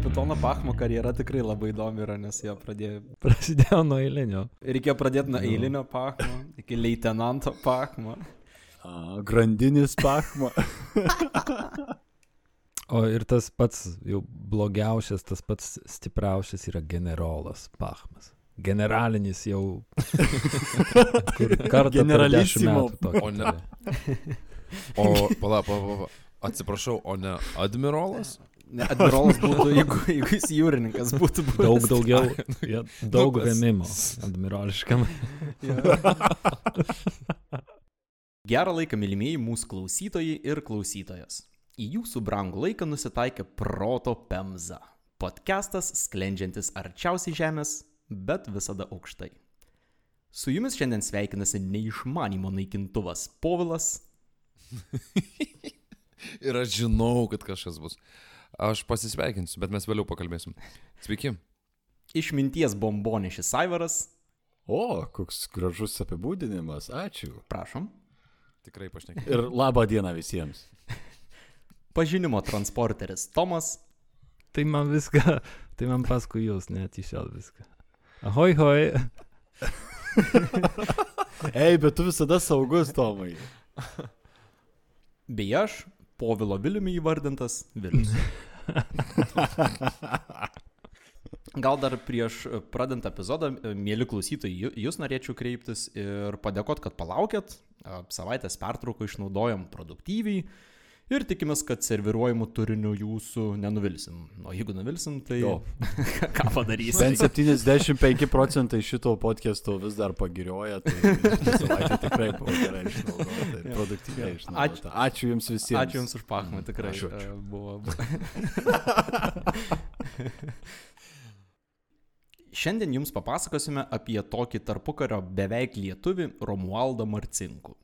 kapitono Pachmo karjera tikrai labai įdomi yra, nes jo pradėjo. Prasidėjo nuo eilinio. Reikėjo pradėti nuo eilinio Pachmo iki leitenanto Pachmo. A, grandinis pachma. O ir tas pats jau blogiausias, tas pats stipriausias yra generolas Pachmas. Generalinis jau. kur kartą tokį O ne-. O, pala, pala, pala. Atsiprašau, o ne admirolas? Ne, admirolas būtų, jeigu, jeigu jis jūrininkas būtų buvęs. Daug daugiau, ja, daug Nu, kas- remimo admirališkam. Gerą laiką, mylimieji mūsų klausytojai ir klausytojas. Į jūsų brangų laiką nusitaikė Proto Pemza. Podcastas sklendžiantis arčiausiai žemės, bet visada aukštai. Su jumis šiandien sveikinasi neišmanimo naikintuvas Povilas. Ir aš žinau, kad kažkas bus. Aš pasisveikinsiu, bet mes vėliau pakalbėsim. Sveiki. Išminties bombonešis Saivaras. O, koks gražus apibūdinimas, ačiū. Prašom. Tikrai pašnekėjau. Ir labą dieną visiems. Pažinimo transporteris Tomas. Tai man viską, tai man paskui jūs, net iš šiol viską. Ahoj, hoj. Ei, bet tu visada saugus, Tomai. Bei aš, Povilo Viliumi įvardintas Vilius. Gal dar prieš pradant epizodą, mėly klausytojai, jūs norėčiau kreiptis ir padėkoti, kad palaukėt. Savaitės pertrauką išnaudojom produktyviai ir tikimės, kad serviruojamų turinių jūsų nenuvilsim. O jeigu nuvilsim, tai Jo. ką padarysim? Bent 75 procentai šito podcast'o vis dar pagirioja, tai ši savaitė tikrai buvo gerai išnaudota ir produktyviai išnaudota. Ačiū Jums visiems. Ačiū Jums už pachmą, tikrai Ačiū, ačiū. e, buvo. Šiandien Jums papasakosime apie tokį tarpukario beveik lietuvį Romualdą Marcinkų.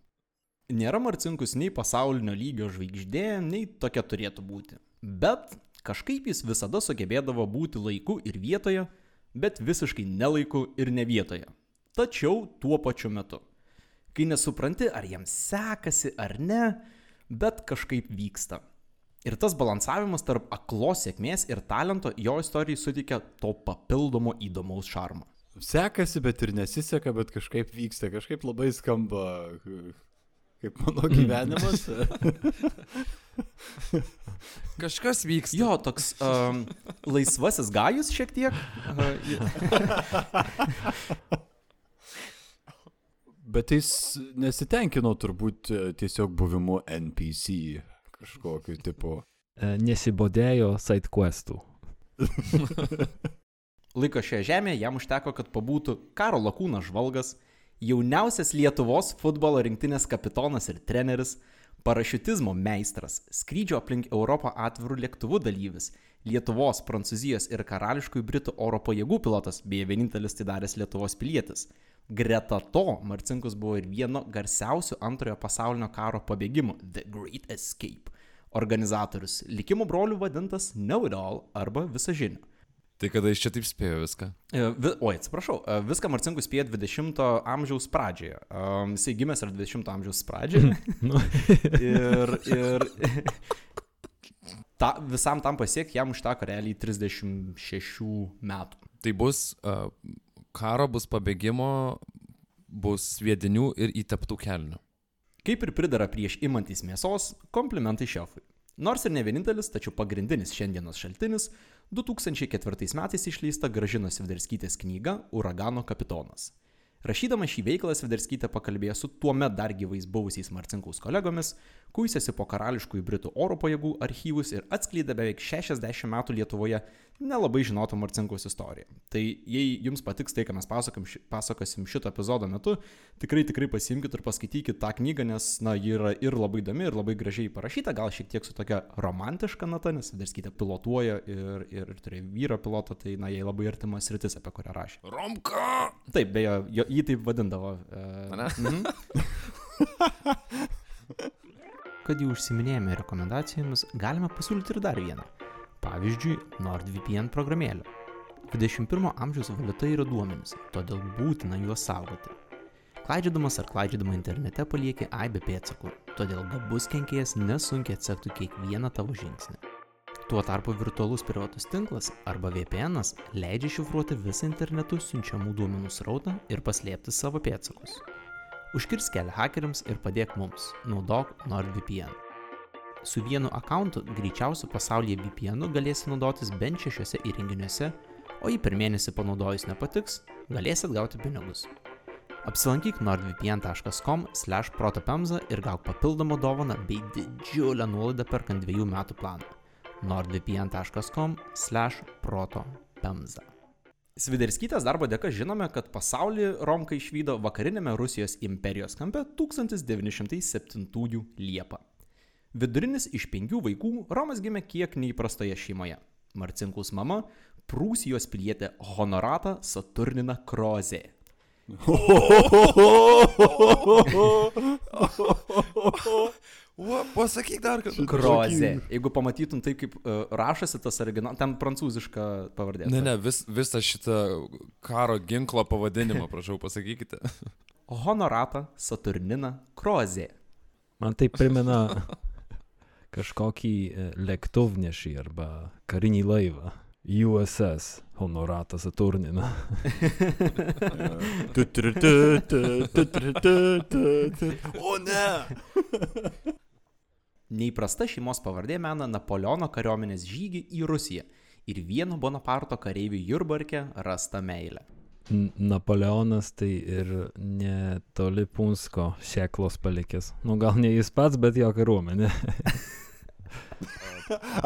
Nėra Marcinkus nei pasaulinio lygio žvaigždė, nei tokia turėtų būti. Bet kažkaip jis visada sugebėdavo būti laiku ir vietoje, bet visiškai nelaiku ir ne vietoje. Tačiau tuo pačiu metu. Kai nesupranti, ar jam sekasi ar ne, bet kažkaip vyksta. Ir tas balansavimas tarp aklos sėkmės ir talento jo istorijai suteikia to papildomo įdomaus šarmo. Sekasi, bet ir nesiseka, bet kažkaip vyksta, kažkaip labai skamba kaip mano gyvenimas. Kažkas vyksta. Jo, toks um, laisvasis gajus šiek tiek. Bet jis nesitenkino turbūt e, tiesiog buvimu NPC kažkokiu tipu. E, Nesibodėjo side questų. Laiko šioje žemėje jam užteko, kad pabūtų karo lakūnas žvalgas, jauniausias Lietuvos futbolo rinktinės kapitonas ir treneris, parašiutizmo meistras, skrydžio aplink Europą atvirų lėktuvų dalyvis, Lietuvos, Prancūzijos ir karališkųjų Britų oro pajėgų pilotas, beje vienintelis tai daręs Lietuvos pilietis. Greta to Marcinkus buvo ir vieno garsiausių antrojo pasaulinio karo pabėgimų The Great Escape organizatorius, likimo brolių vadintas Know It All arba Visažiniu. Tai kada iš čia taip spėjo viską? E, Oi, atsiprašau, e, viską Marcinkus spėjo 20-ojo amžiaus pradžioje. Um, jisai gimęs yra 20-ojo amžiaus pradžioje. Nu, ir ir ta, visam tam pasiekti jam užteko realiai 36 metų. Tai bus uh, karo, bus pabėgimo, bus sviedinių ir įteptų kelnių. Kaip ir pridara prieš imantis mėsos, komplimentai šefui. Nors ir ne vienintelis, tačiau pagrindinis šiandienos šaltinis - 2004 metais išleista Gražinos Vidarskytės knyga Uragano kapitonas. Rašydama šį veiklą Sviderskytė pakalbėjo su tuo met dar gyvais buvusiais Marcinkaus kolegomis, kuisėsi po karališkųjų Britų oro pajėgų archyvus ir atskleidė beveik 60 metų Lietuvoje nelabai žinotą Marcinkaus istoriją. Tai jei jums patiks tai, ką mes ši- pasakosim šito epizodo metu, tikrai tikrai pasimkite ir paskaitykite tą knygą, nes, na, ji yra ir labai įdomi, ir labai gražiai parašyta, gal šiek tiek su tokia romantiška nata, nes Vidarskytė pilotuoja ir, ir, ir turėjo vyrą pilotą, tai, na, jai labai artimas rytis, apie kurią rašė. Romka! Taip, beje, jį taip vadindavo. E, Ane? mhm. Kad jau užsiminėjome rekomendacijomis, galime pasiūlyti ir dar vieną. Pavyzdžiui, NordVPN programėlę. 21 amžiaus valiuta yra duomenys, todėl būtina juos saugoti. Klaidžiadamas ar klaidžiadama internete palieki aibę pėdsakų, todėl gabus kenkėjas nesunkiai atsektų kiekvieną tavo žingsnį. Tuo tarpu virtualus privatus tinklas arba VPN leidžia šifruoti visą internetu siunčiamų duomenų srautą ir paslėpti savo pėdsakus. Užkirs kelią hakeriams ir padėk mums, naudok NordVPN. Su vienu akantu greičiausiu pasaulyje VPN galėsi naudotis bent šešiuose įrenginiuose, o jei per mėnesį panaudojus nepatiks, galėsi atgauti pinigus. Apsilankyk nordvpn.com slash protopemza ir gauk papildomą dovaną bei didžiulę nuolaidą perkant dviejų metų planą. nordvpn.com slash protopemza. Sviderskytės darbo dėka žinome, kad pasaulį Romka išvydo vakarinėme Rusijos imperijos kampe 1907 Liepą. Vidurinis iš penkių vaikų Romas gimė kiek neįprastoje šeimoje. Marcinkus mama - Prūsijos pilietė Honorata Saturnina Krozė. O, pasakyk dar kartą. Krozė. Jeigu pamatytum taip, kaip uh, rašosi tas originalas, ten prancūziška pavardė. Ne, ne, vis, visą šitą karo ginklo pavadinimą, prašau, pasakykite. Honorata Saturnina Krozė. Man tai primena kažkokį e, lėktuvnešį arba karinį laivą. USS Honorata Saturnina. O ne! Neįprasta šeimos pavardė mena Napoleono kariuomenės žygį į Rusiją ir vieno Bonaparto kareivių Jurbarke rasta meilė. Napoleonas tai ir netoli Punsko šeklos palikęs. Nu gal ne jis pats, bet jo kariuomenė.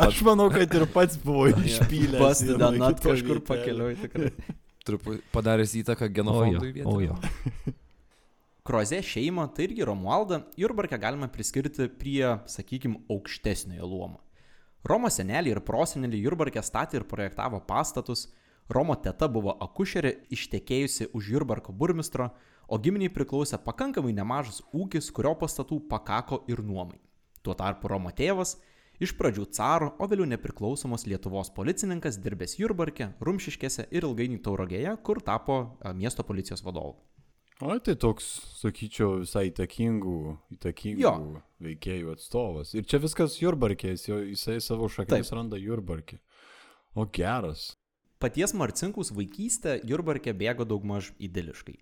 Aš manau, kad ir pats buvo išpylęs. Kito kažkur pakeliui tikrai. Truputį padaręs įtaką O jo, genofondui o jo. Kroze šeimą, tai irgi Romualdą, Jurbarkę galima priskirti prie, sakykime, aukštesniojo luomo. Romo senelį ir prosenelį Jurbarkę statė ir projektavo pastatus, Romo teta buvo akušerė ištekėjusi už Jurbarko burmistro, o giminiai priklausė pakankamai nemažas ūkis, kurio pastatų pakako ir nuomai. Tuo tarpu Romo tėvas iš pradžių caro, o vėliau nepriklausomos Lietuvos policininkas dirbęs Jurbarke, Rumšiškėse ir ilgainiui Taurogėje, kur tapo a, miesto policijos vadovu. O tai toks, sakyčiau, visai įtakingų, įtakingų Jo. veikėjų atstovas. Ir čia viskas Jurbarkės, jisai savo šaknis randa Jurbarkė. O geras. Paties Marcinkus vaikystė Jurbarke bėgo daugmaž idiliškai.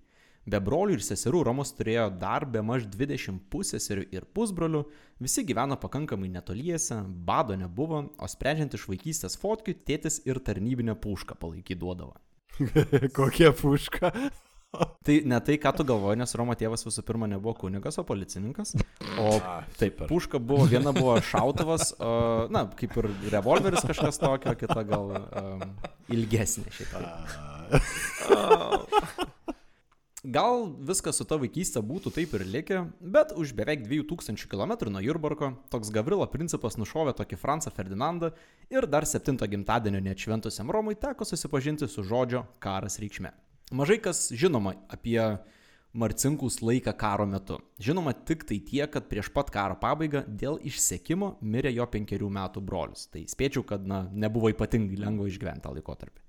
Be brolių ir seserų Romas turėjo dar be maž 20 pusėserių ir pusbrolių, visi gyveno pakankamai netoliese, bado nebuvo, o sprendžiant iš vaikystės fotkių, tėtis ir tarnybinę pušką palaikydavo. Kokia puška. Tai ne tai, ką tu galvoji, nes Romo tėvas visų pirma nebuvo kunigas, o policininkas. O taip, puška buvo, viena buvo šautuvas, o, na, kaip ir revolveris kažkas tokio, kita gal um, ilgesnė šitą. Gal viskas su ta vaikystė būtų taip ir likę, bet už beveik 2000 km nuo Jurbarko toks Gavrilo principas nušovė tokį Fransą Ferdinandą ir dar septinto gimtadienio neatšventusiam Romui teko susipažinti su žodžio karas reikšme. Mažai kas žinoma apie Marcinkus laiką karo metu. Žinoma tik tai tiek, kad prieš pat karo pabaigą dėl išsekimo mirė jo penkerių metų brolius. Tai spėčiau, kad na, nebuvo ypatingai lengva išgyventi tą laikotarpį.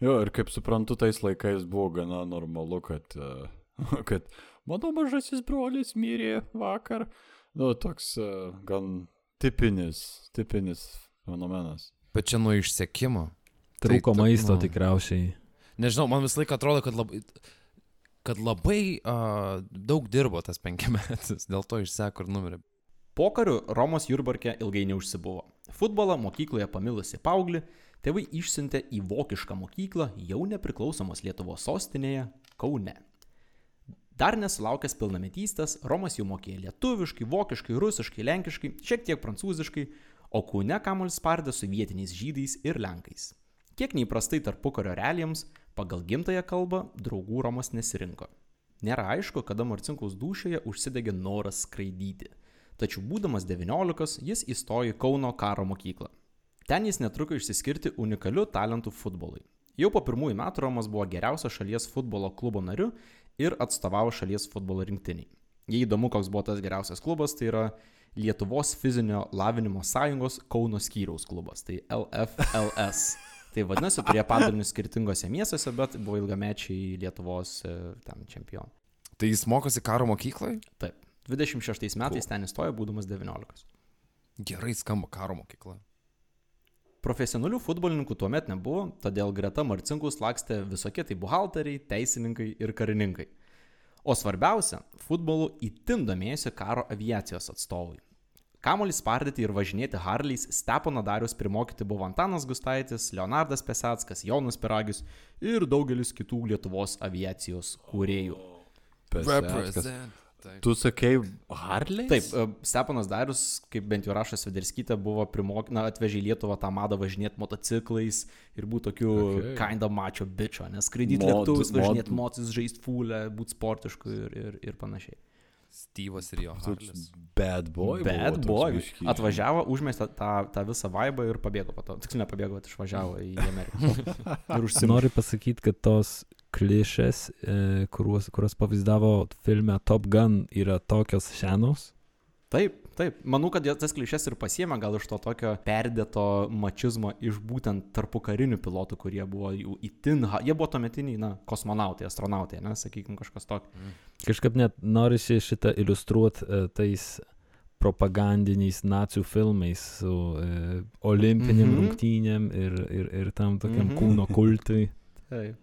Jo, ir kaip suprantu, tais laikais buvo gana normalu, kad, e, kad mano mažasis brolis mirė vakar. Nu, toks e, gan tipinis, tipinis fenomenas. Bet čia nuo išsekimo. Trūko tai- maisto nu. tikriausiai. Nežinau, man visą laiką atrodo, kad labai, kad labai uh, daug dirbo tas penkiametis, dėl to išseko ir numirė. Pokariu Romos Jurbarke ilgai neužsibuvo. Futbolą mokykloje pamilusi paauglį, tėvai išsiuntė į vokišką mokyklą jau nepriklausomos Lietuvos sostinėje Kaune. Dar nesulaukęs pilnametystės, Romas jau mokėjo lietuviškai, vokiškai, rusiškai, lenkiškai, šiek tiek prancūziškai, o Kaune kamuolis spardė su vietiniais žydais ir lenkais. Kiek neįprastai tarpukario realijoms, pagal gimtają kalbą draugų Romas nesirinko. Nėra aišku, kada Marcinkaus dušioje užsidegė noras skraidyti. Tačiau būdamas 19, jis įstojo į Kauno karo mokyklą. Ten jis netruko išsiskirti unikaliu talentu futbolui. Jau po pirmųjų metų Romas buvo geriausias šalies futbolo klubo nariu ir atstovavo šalies futbolo rinktiniai. Jei įdomu, koks buvo tas geriausias klubas, tai yra Lietuvos fizinio lavinimo sąjungos Kauno skyriaus klubas, tai LFLS. Tai vadinasi, turėjo padalinius skirtingose miestuose, bet buvo ilgamečiai Lietuvos e, ten čempionai. Tai jis mokosi karo mokykloje? Taip. 26 metais ten įstojo, būdamas 19. Gerai skamba karo mokykla. Profesionalių futbolininkų tuomet nebuvo, todėl greta Marcinkus lakstė visokie tai buhalteriai, teisininkai ir karininkai. O svarbiausia, futbolu įtin domėjosi karo aviacijos atstovai. Kamolį spardyti ir važinėti Harleys Stepono Darius primokyti buvo Antanas Gustaitis, Leonardas Pesackas, Jonas Peragius ir daugelis kitų Lietuvos aviacijos kūrėjų. Peseckas. Tu sakei Harley? Taip, e, Steponas Darius, kaip bent jau rašo Svederskytė, buvo primokęs, na, atvežė į Lietuvą tą madą važinėti motociklais ir būti tokiu Okay. okay. kinda mačio bičio, nes skraidyti lėktuvus, mod- važinėti mocis, žaisti fulę, būti sportišku ir, ir, ir panašiai. Styvas ir jo Harlis. Bad boy. Bet buvo toks biškį, atvažiavo, užmestė tą, tą visą vaibą ir pabėgo po to. Tiksliau nepabėgo, bet išvažiavo į Ameriką. ir užsiminė. Noriu pasakyti, kad tos klišės, e, kuriuos, kurios pavaizdavo filme Top Gun, yra tokios senos. Taip, taip. Manau, kad tas klišės ir pasiemė gal iš to tokio perdėto mačizmo iš būtent tarpu karinių pilotų, kurie buvo jų itin, jie buvo tuometiniai, na, kosmonautai, astronautai, ne, sakykime, kažkas tokio. Kažkaip net norisi šitą iliustruoti e, tais propagandiniais nacijų filmais su e, olimpiniam Mhm. mhm. rungtynėm ir, ir, ir tam tokiam Mhm. mhm. kūno kultui. Taip.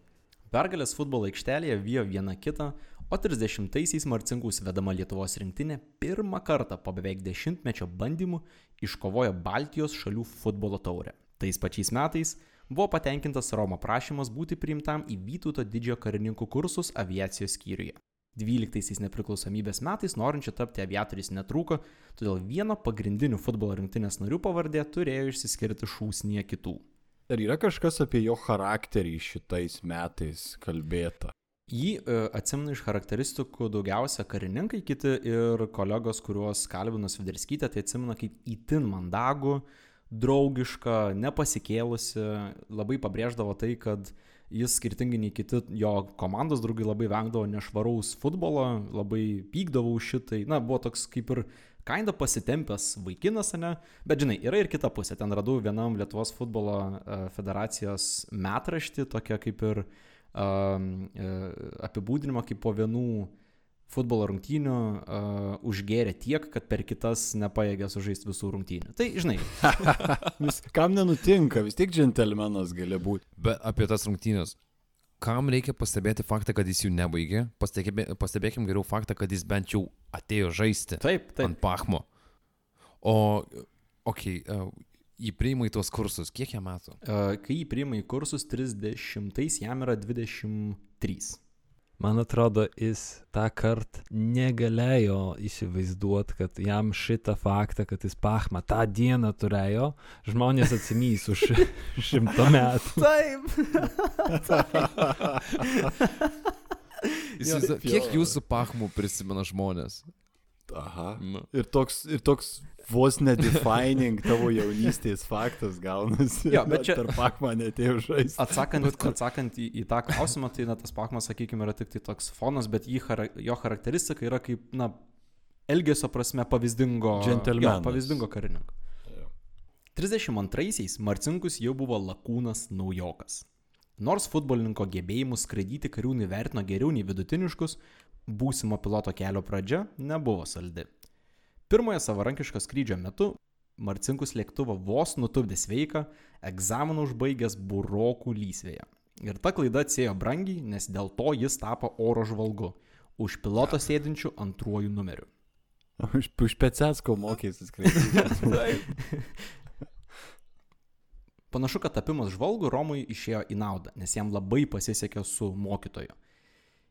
Pergalės futbolo aikštelėje vyjo viena kitą, o 30-aisiais Marcinkus vedama Lietuvos rinktinė pirmą kartą po beveik dešimtmečio bandymų iškovojo Baltijos šalių futbolo taurę. Tais pačiais metais buvo patenkintas Romo prašymas būti priimtam į Vytauto didžiojo karininkų kursus aviacijos skyriuje. 12 nepriklausomybės metais norinčių tapti aviatoriais netrūko, todėl vieno pagrindinių futbolo rinktinės narių pavardė turėjo išsiskirti šūsnyje kitų. Ar yra kažkas apie jo charakterį šitais metais kalbėta? Jį e, atsimenu iš charakteristikų daugiausia karininkai, kiti ir kolegos, kuriuos kalbino Sviderskytė, tai atsimenu kaip įtin mandagų, draugišką, nepasikėlusi, labai pabrėždavo tai, kad jis skirtingai nei kiti jo komandos draugai labai vengdavo nešvaraus futbolo, labai pykdavo už šitai, na, buvo toks kaip ir kinda pasitempęs vaikinas, ne? Bet žinai, yra ir kita pusė. Ten radau vienam Lietuvos futbolo e, federacijos metraštį, tokia kaip ir e, apibūdinimą, kaip po vienų futbolo rungtynių uh, užgėrė tiek, kad per kitas nepaėgė sužaisti visų rungtynių. Tai, žinai, Vis, kam nenutinka, vis tiek džentelmenas gali būti. Bet apie tas rungtynės. Kam reikia pastebėti faktą, kad jis jų nebaigė? Pastebė, pastebėkim geriau faktą, kad jis bent jau atėjo žaisti taip, taip. ant pachmo. O, okei, okay, jį priima į tuos kursus. Kiek jam metų? Kai jį priima į kursus 30, jam yra 23. Man atrodo, jis tą kartą negalėjo įsivaizduoti, kad jam šitą faktą, kad jis pachmą tą dieną turėjo, žmonės atsimys už šimto metų. Taip. Jo. kiek jūsų pachmų prisimena žmonės? Aha. Nu. Ir toks, ir toks vos nedefining tavo jaunystės faktas gaunasi. Jo, bet čia- Per pakmą netėjau žaisti. Atsakant, atsakant į, į tą klausimą, tai na, tas pakmas, sakykime, yra tik tai toks fonas, bet jį, jo charakteristika yra kaip, na, elgesio prasme pavyzdingo. Jo, Pavyzdingo karininko. 32-aisiais Marcinkus jau buvo lakūnas naujokas. Nors futbolininko gebėjimus skraidyti kariūnai vertino geriau nei vidutiniškus, būsimo piloto kelio pradžia nebuvo saldi. Pirmojo savarankiško skrydžio metu Marcinkus lėktuvą vos nutupdė sveiką, egzaminą užbaigęs burokų lysvėje. Ir ta klaida atsėjo brangiai, nes dėl to jis tapo oro žvalgu, už piloto sėdinčių antruoju numeriu. Už, už Pecetsko mokėsi skraidyti. Panašu, kad tapimas žvalgu Romui išėjo į naudą, nes jam labai pasisekė su mokytoju.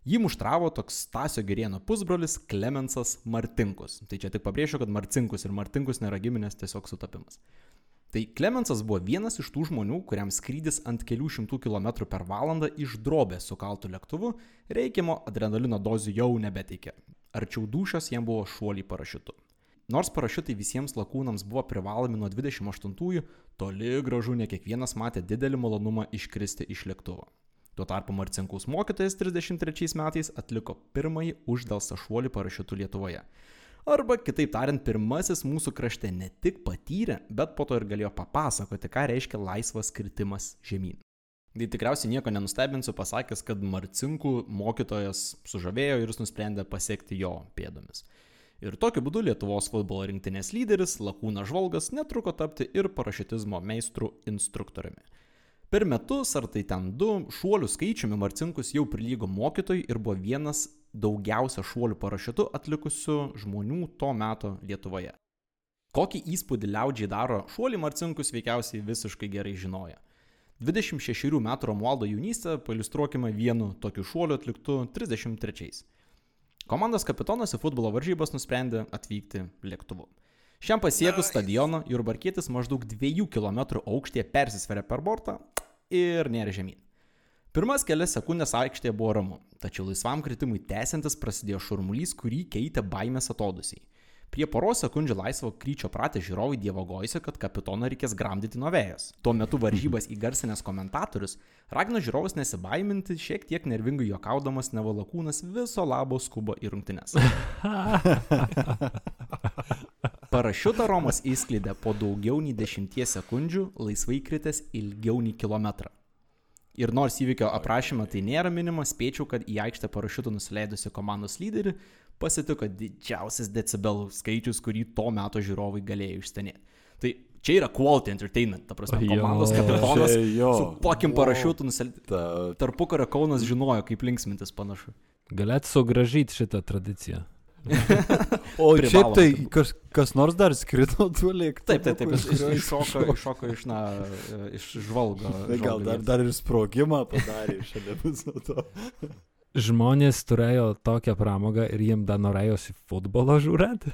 Jį muštravo toks Stasio Gerieno pusbrolis Klemensas Martinkus. Tai čia tik pabrėšiu, kad Marcinkus ir Martinkus nėra giminės, tiesiog sutapimas. Tai Klemensas buvo vienas iš tų žmonių, kuriam skrydis ant kelių šimtų kilometrų per valandą iš drobės sukaltų lėktuvu reikiamo adrenalino dozių jau nebeteikė. Arčiau dušios jam buvo šuoliai parašiutu. Nors parašiutai visiems lakūnams buvo privalomi nuo 28-ųjų, toli gražu ne kiekvienas matė didelį malonumą iškristi iš lėktuvo. Tuo tarpu Marcinkaus mokytojas 33 metais atliko pirmąjį uždelsą šuolį parašiutų Lietuvoje. Arba kitaip tariant, pirmasis mūsų krašte ne tik patyrė, bet po to ir galėjo papasakoti, ką reiškia laisvas kritimas žemyn. Tai tikriausiai nieko nenustebinsiu pasakęs, kad Marcinkų mokytojas sužavėjo ir jis nusprendė pasiekti jo pėdomis. Ir tokiu būdu Lietuvos futbolo rinktinės lyderis Lakūnas Žvalgas netruko tapti ir parašytizmo meistrų instruktoriumi. Per metus, ar tai ten du, šuolių skaičiumi Marcinkus jau prilygo mokytojui ir buvo vienas daugiausia šuolių parašiutų atlikusių žmonių to meto Lietuvoje. Kokį įspūdį liaudžiai daro šuolį Marcinkus veikiausiai visiškai gerai žinoja. 26 metų Romualdo jaunystę pailustruokime vienu tokiu šuoliu atliktu 33. Komandos kapitonas į futbolo varžybas nusprendė atvykti lėktuvu. Šiam pasiekus stadiono Jurbarkietis maždaug 2 km aukštyje persisveria per bortą ir nėra žemyn. Pirmas kelias sekundės aikštėje buvo ramu, tačiau laisvam kritimui tęsiantis prasidėjo šurmulys, kurį keitė baimės atodusiai. Prie poros sekundžių laisvo kryčio pratę žiūrovai dievogojasi, kad kapitoną reikės gramdyti nuo vėjas. Tuo metu varžybas įgarsinęs komentatorius ragino žiūrovus nesibaiminti, šiek tiek nervingai juokaudamas nevalakūnas viso labo skubo į rungtynes. Parašiutą Romas įskleidė po daugiau nei 10 sekundžių, laisvai kritęs ilgiau nei kilometrą. Ir nors įvykio aprašymą tai nėra minima, spėčiau, kad į aikštę parašiutų nusileidusi komandos lyderį pasitiko didžiausias decibelų skaičius, kurį to meto žiūrovai galėjo išstenėti. Tai čia yra quality entertainment, ta prasme, komandos kapitonas su pakim parašiutų nusileidusi. Ta, Tarpukario Kaunas žinojo, kaip linksmintis panašu. Galėtų sugražyti šitą tradiciją. O šiaip tai kas, kas nors dar skrido tuo lėktuvu. Taip, taip, taip, jis iššoko, iššoko iš, na, iš žvalgo. Tai gal žvalgo dar, dar ir sprogimą padarė šalia viso to. Žmonės turėjo tokią pramogą ir jiem dar norėjosi futbolo žiūrėti.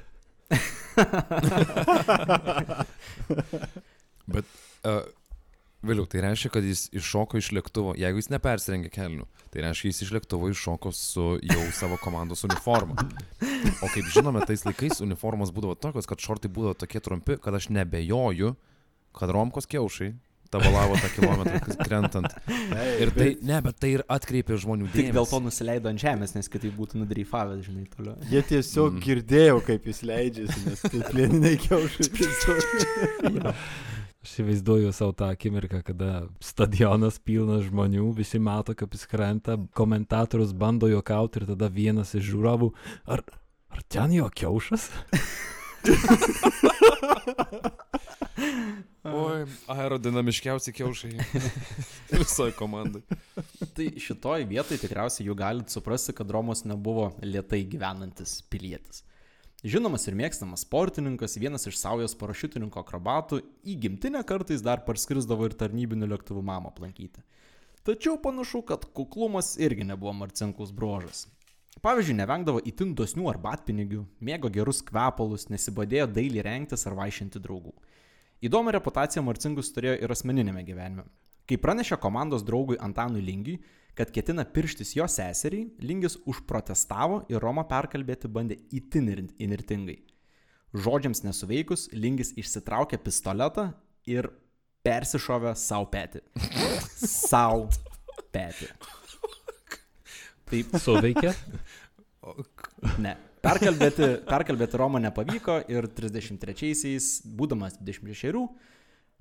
Bet uh, vėliau, tai reiškia, kad jis iššoko iš lėktuvo, jeigu jis nepersirengė kelnių, tai reiškia, jis iš lėktuvo iššoko su jau savo komandos uniforma. O kaip žinome, tais laikais uniformos būdavo tokios, kad šortai būdavo tokie trumpi, kad aš nebejoju, kad Romkos kiaušai tabalavo tą kilometrą krentant. Ir tai, ne, bet tai ir atkreipė žmonių Tik dėmesį. dėl to nusileido ant žemės, nes kitaip būtų nudreifavęs, žinai, toliau. Jie tiesiog Mm. girdėjo, kaip jis leidžiasi, nes tai plėniniai kiaušai. Aš įvaizduoju savo tą akimirką, kada stadionas pilnas žmonių, visi mato, kaip jis krenta, komentatorius bando juokauti ir tada vienas iš žiūrovų, ar, ar ten jo kiaušas? Oi, aerodinamiškiausi kiaušai visoje komandai. Tai šitoj vietoj tikriausiai jau galit suprasti, kad Romos nebuvo lietai gyvenantis pilietis. Žinomas ir mėgstamas sportininkas, vienas iš saujos parašiutininko akrobatų, į gimtinę kartais dar parskrisdavo ir tarnybinių lėktuvų mamą aplankyti. Tačiau panašu, kad kuklumas irgi nebuvo Marcinkus bruožas. Pavyzdžiui, nevengdavo itin dosnių arbatpinigių, mėgo gerus kvepalus, nesibadėjo dailiai rengtis ar vaišinti draugų. Įdomią reputaciją Marcinkus turėjo ir asmeninėme gyvenime. Kai pranešė komandos draugui Antanui Lingiui, kad ketina pirštis jo seseriai, Lingis užprotestavo ir Romą perkalbėti bandė itin ir- inirtingai. Žodžiams nesuveikus, Lingis išsitraukė pistoletą ir persišovė savo petį. Sau petį. Taip, Suveikė? Ne. Perkalbėti, perkalbėti Romą nepavyko ir 33-aisiais, būdamas 26,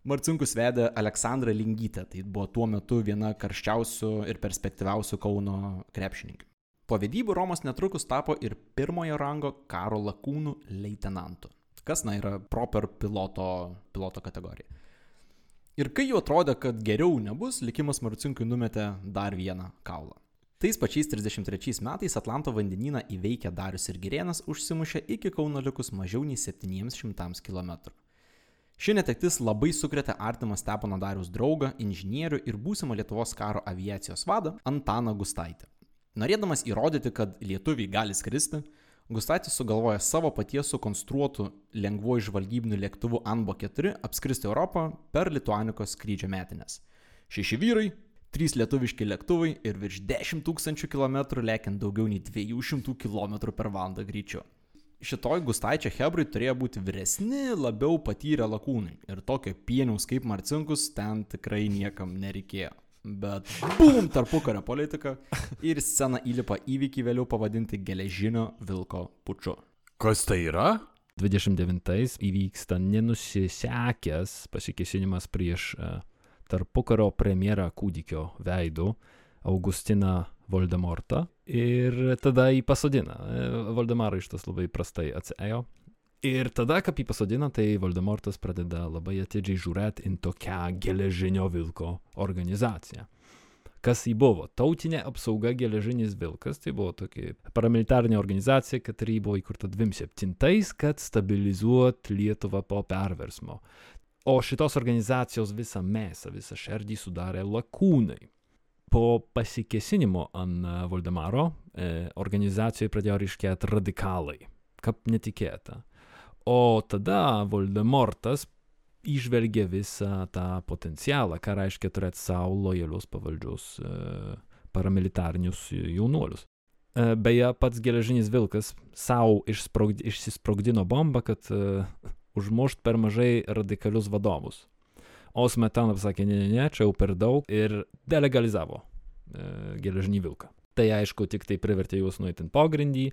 Marcinkus vedė Aleksandrą Lingytę. Tai buvo tuo metu viena karščiausių ir perspektyviausių Kauno krepšininkų. Po vedybų Romas netrukus tapo ir pirmojo rango karo lakūnų leitenantu, kas na yra proper piloto, piloto kategorija. Ir kai jau atrodė, kad geriau nebus, likimas Marcinkui numetė dar vieną kaulą. Tais pačiais 33 metais Atlanto vandenyną įveikę Darius ir Girėnas užsimušė iki Kauno likus mažiau nei 700 km. Ši netektis labai sukrėtė artimą Stepono Darius draugą, inžinierių ir būsimą Lietuvos karo aviacijos vadą Antaną Gustaitį. Norėdamas įrodyti, kad lietuviai gali skristi, Gustaitis sugalvojo savo paties sukonstruotų lengvuoju žvalgybiniu lėktuvu Anbo 4 apskristi Europą per Lituanikos skrydžio metinės. Šeši vyrai, trys lietuviški lėktuvai ir virš 10 tūkstančių km lėkiant daugiau nei 200 km per valandą greičiu. Šitoj Gustaičio Hebrai turėjo būti vyresni, labiau patyrę lakūnai ir tokio pieniaus kaip Marcinkus ten tikrai niekam nereikėjo. Bet bum, tarpukario politika ir į sceną įlipa įvykį vėliau pavadinti geležinio vilko pučiu. Kas tai yra? 29 įvyksta nenusisekęs pasikesinimas prieš uh, tarpukario premjerą kūdikio veidu, Augustiną Voldemortą, ir tada jį pasodina. Voldemarai iš tas labai prastai atsėjo. Ir tada, kai jį pasodina, tai Voldemortas pradeda labai atidžiai žiūrėti į tokią geležinio vilko organizaciją. Kas jį buvo? Tautinė apsauga geležinis vilkas, tai buvo tokia paramilitarinė organizacija, kuri buvo įkurta 27-ais, kad stabilizuot Lietuvą po perversmo. O šitos organizacijos visą mesą, visą šerdį sudarė lakūnai. Po pasikesinimo ant Voldemaro e, organizacijoje pradėjo ryškėti radikalai, kaip netikėta. O tada Voldemortas išvelgia visą tą potencialą, ką reiškia turėti savo lojalius pavaldžius e, paramilitarinius jaunuolius. E, beje, pats geležinis vilkas savo išsisprogdino bombą, kad e, užmušt per mažai radikalius vadovus. O Smetana pasakė, ne, ne, ne, čia jau per daug ir delegalizavo e, geležinį vilką. Tai aišku, tik tai privertė juos nuėti pogrindį,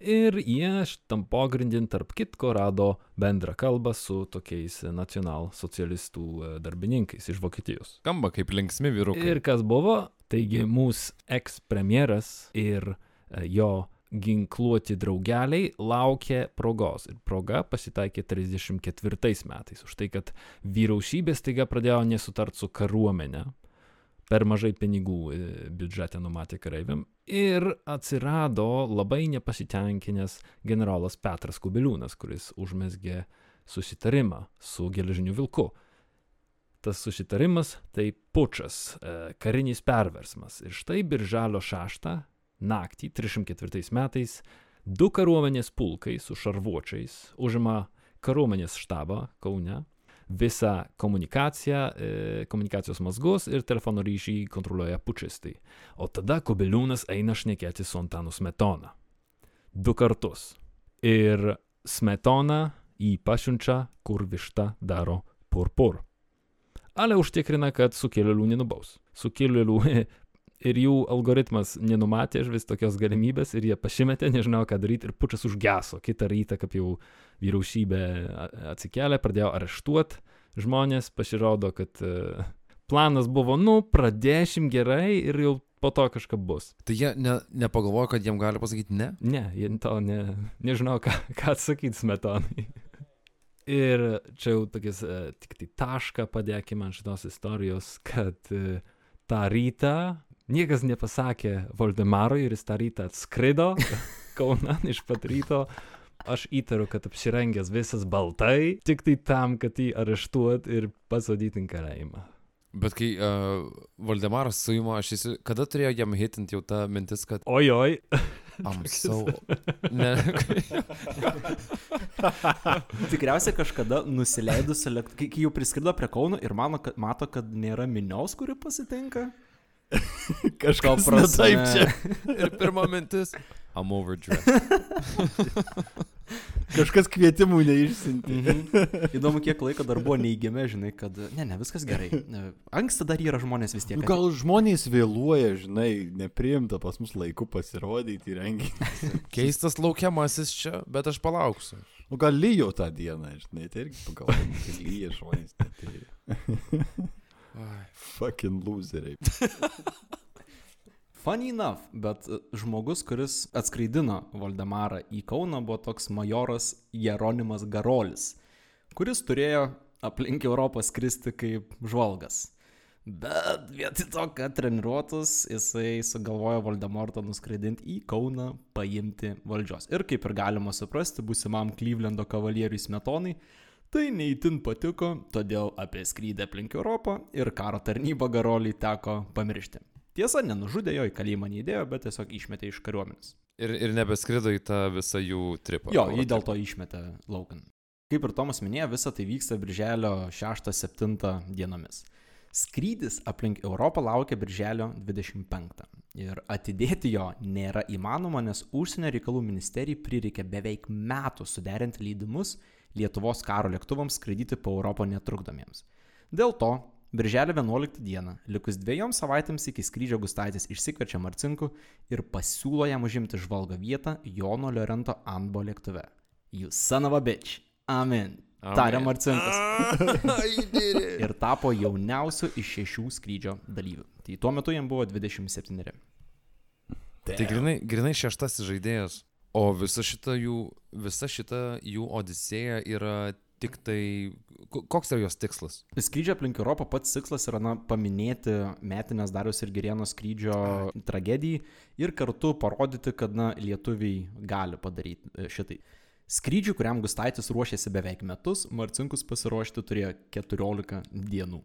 ir jie šitam pogrindin tarp kitko rado bendrą kalbą su tokiais nacionalsocialistų e, darbininkais iš Vokietijos. Skamba kaip linksmi vyrukai. Ir kas buvo, taigi mūsų eks-premjeras ir e, jo ginkluoti draugeliai laukė progos. Ir proga pasitaikė 34 metais. Už tai, kad vyriausybė staiga pradėjo nesutart su karuomenė per mažai pinigų e, biudžete numatė kareiviam ir atsirado labai nepasitenkinęs generolas Petras Kubiliūnas, kuris užmesgė susitarimą su geležiniu vilku. Tas susitarimas tai pučas, e, karinis perversmas. Ir štai birželio 6 naktį, 304 metais, du kariuomenės pulkai su šarvuočiais užima kariuomenės štabą Kaune visą komunikaciją, e, komunikacijos mazgus ir telefono ryšį kontroliuoja pučistai. O tada Kubiliūnas eina šnekėti su Antanu Smetona. Du kartus. Ir Smetona jį pasiunčia, kur višta daro purpur. Ale užtikrina, kad sukėlėlių nenubaus. Sukėlėlių ir jų algoritmas nenumatė vis tokios galimybės ir jie pasimetė, nežinau ką daryti ir pučas užgeso. Kitą rytą, kaip jau vyriausybė atsikėlė, pradėjo areštuoti žmonės, pasirodo, kad e, planas buvo, nu, pradėšim gerai ir jau po to kažkas bus. Tai jie ne, nepagalvojo, kad jiem gali pasakyti ne? Ne, jie to ne, nežinau, ką, ką atsakyti smetonai. Ir čia jau tokis, uh, tik tai tašką padėkime ant šitos istorijos, kad uh, tą rytą niekas nepasakė Voldemarui ir jis tą rytą atskrido Kaunan iš pat ryto. Aš įtariu, kad apsirengęs visas baltai, tik tai tam, kad jį areštuot ir pasodyti į kalėjimą. Bet kai uh, Valdemaras suimo, aš įsi... Kada turėjo jam hitinti jau tą mintis, kad... Ojoj. Am so. Ne. Tikriausiai kažkada nusileidus, kai jau priskrido prie Kauno ir mano, kad, mato, kad nėra minios, kuri pasitinka. Kažkas ne taip čia. Ir pirma mintis. I'm overdressed. Kažkas kvietimų neišsinti. Mhm. Įdomu, kiek laiko dar buvo neįgėme, žinai, kad ne, ne, viskas gerai. Anksti dar yra žmonės vis tiek. Nu, gal žmonės vėluoja, žinai, nepriimta pas mus laiku pasirodyti į renginį. Keistas laukiamasis čia, bet aš palauksiu. Nu, gal lyjo tą dieną, žinai, tai irgi pagalvojau, kad lyja žmonės. Tai... Fucking loseriai. Funny enough, bet e, žmogus, kuris atskraidino Valdemarą į Kauną, buvo toks majoras Jeronimas Garolis, kuris turėjo aplink Europą skristi kaip žvalgas. Bet vietoj to, kad treniruotus, jisai sugalvojo Voldemortą nuskraidinti į Kauną, paimti valdžios. Ir kaip ir galima suprasti, būsimam Klyvlendo kavalieriui Smetonai, Tai neįtin patiko, todėl apie skrydį aplink Europą ir karo tarnybą Garoliai teko pamiršti. Tiesa, nenužudė jo į kalėjimą neįdėjo, bet tiesiog išmetė iš kariuomenės. Ir, ir nebeskrido į tą visą jų tripą. Jo, jį dėl to išmetė laukan. Kaip ir Tomas minėjo, visa tai vyksta birželio 6-7 dienomis. Skrydis aplink Europą laukia birželio 25. Ir atidėti jo nėra įmanoma, nes užsienio reikalų ministerijai prireikė beveik metų suderinti leidimus Lietuvos karo lėktuvams skraidyti po Europą netrukdomiems. Dėl to, birželio 11 dieną, likus dviejoms savaitėms iki skrydžio Gustaitis išsikvečia Marcinku ir pasiūlo jam užimti žvalgo vietą Jono Liorento Anbo lėktuve. Jūs son of a bitch. Amen. Tarė Marcinkas. Ir Ir tapo jauniausiu iš šešių skrydžio dalyvių. Tai tuo metu jam buvo 27. Tai grinai, grinai šeštasis žaidėjas. O visa šita jų, visa šita jų odisėja yra tik tai... ko- Koks yra jos tikslas? Skrydžio aplink Europą pats tikslas yra na, paminėti metinės Darius ir Gerieno skrydžio tragedijai ir kartu parodyti, kad na, lietuviai gali padaryti e, šitai. Skrydžiui, kuriam Gustaitis ruošėsi beveik metus, Marcinkus pasiruošti turėjo 14 dienų.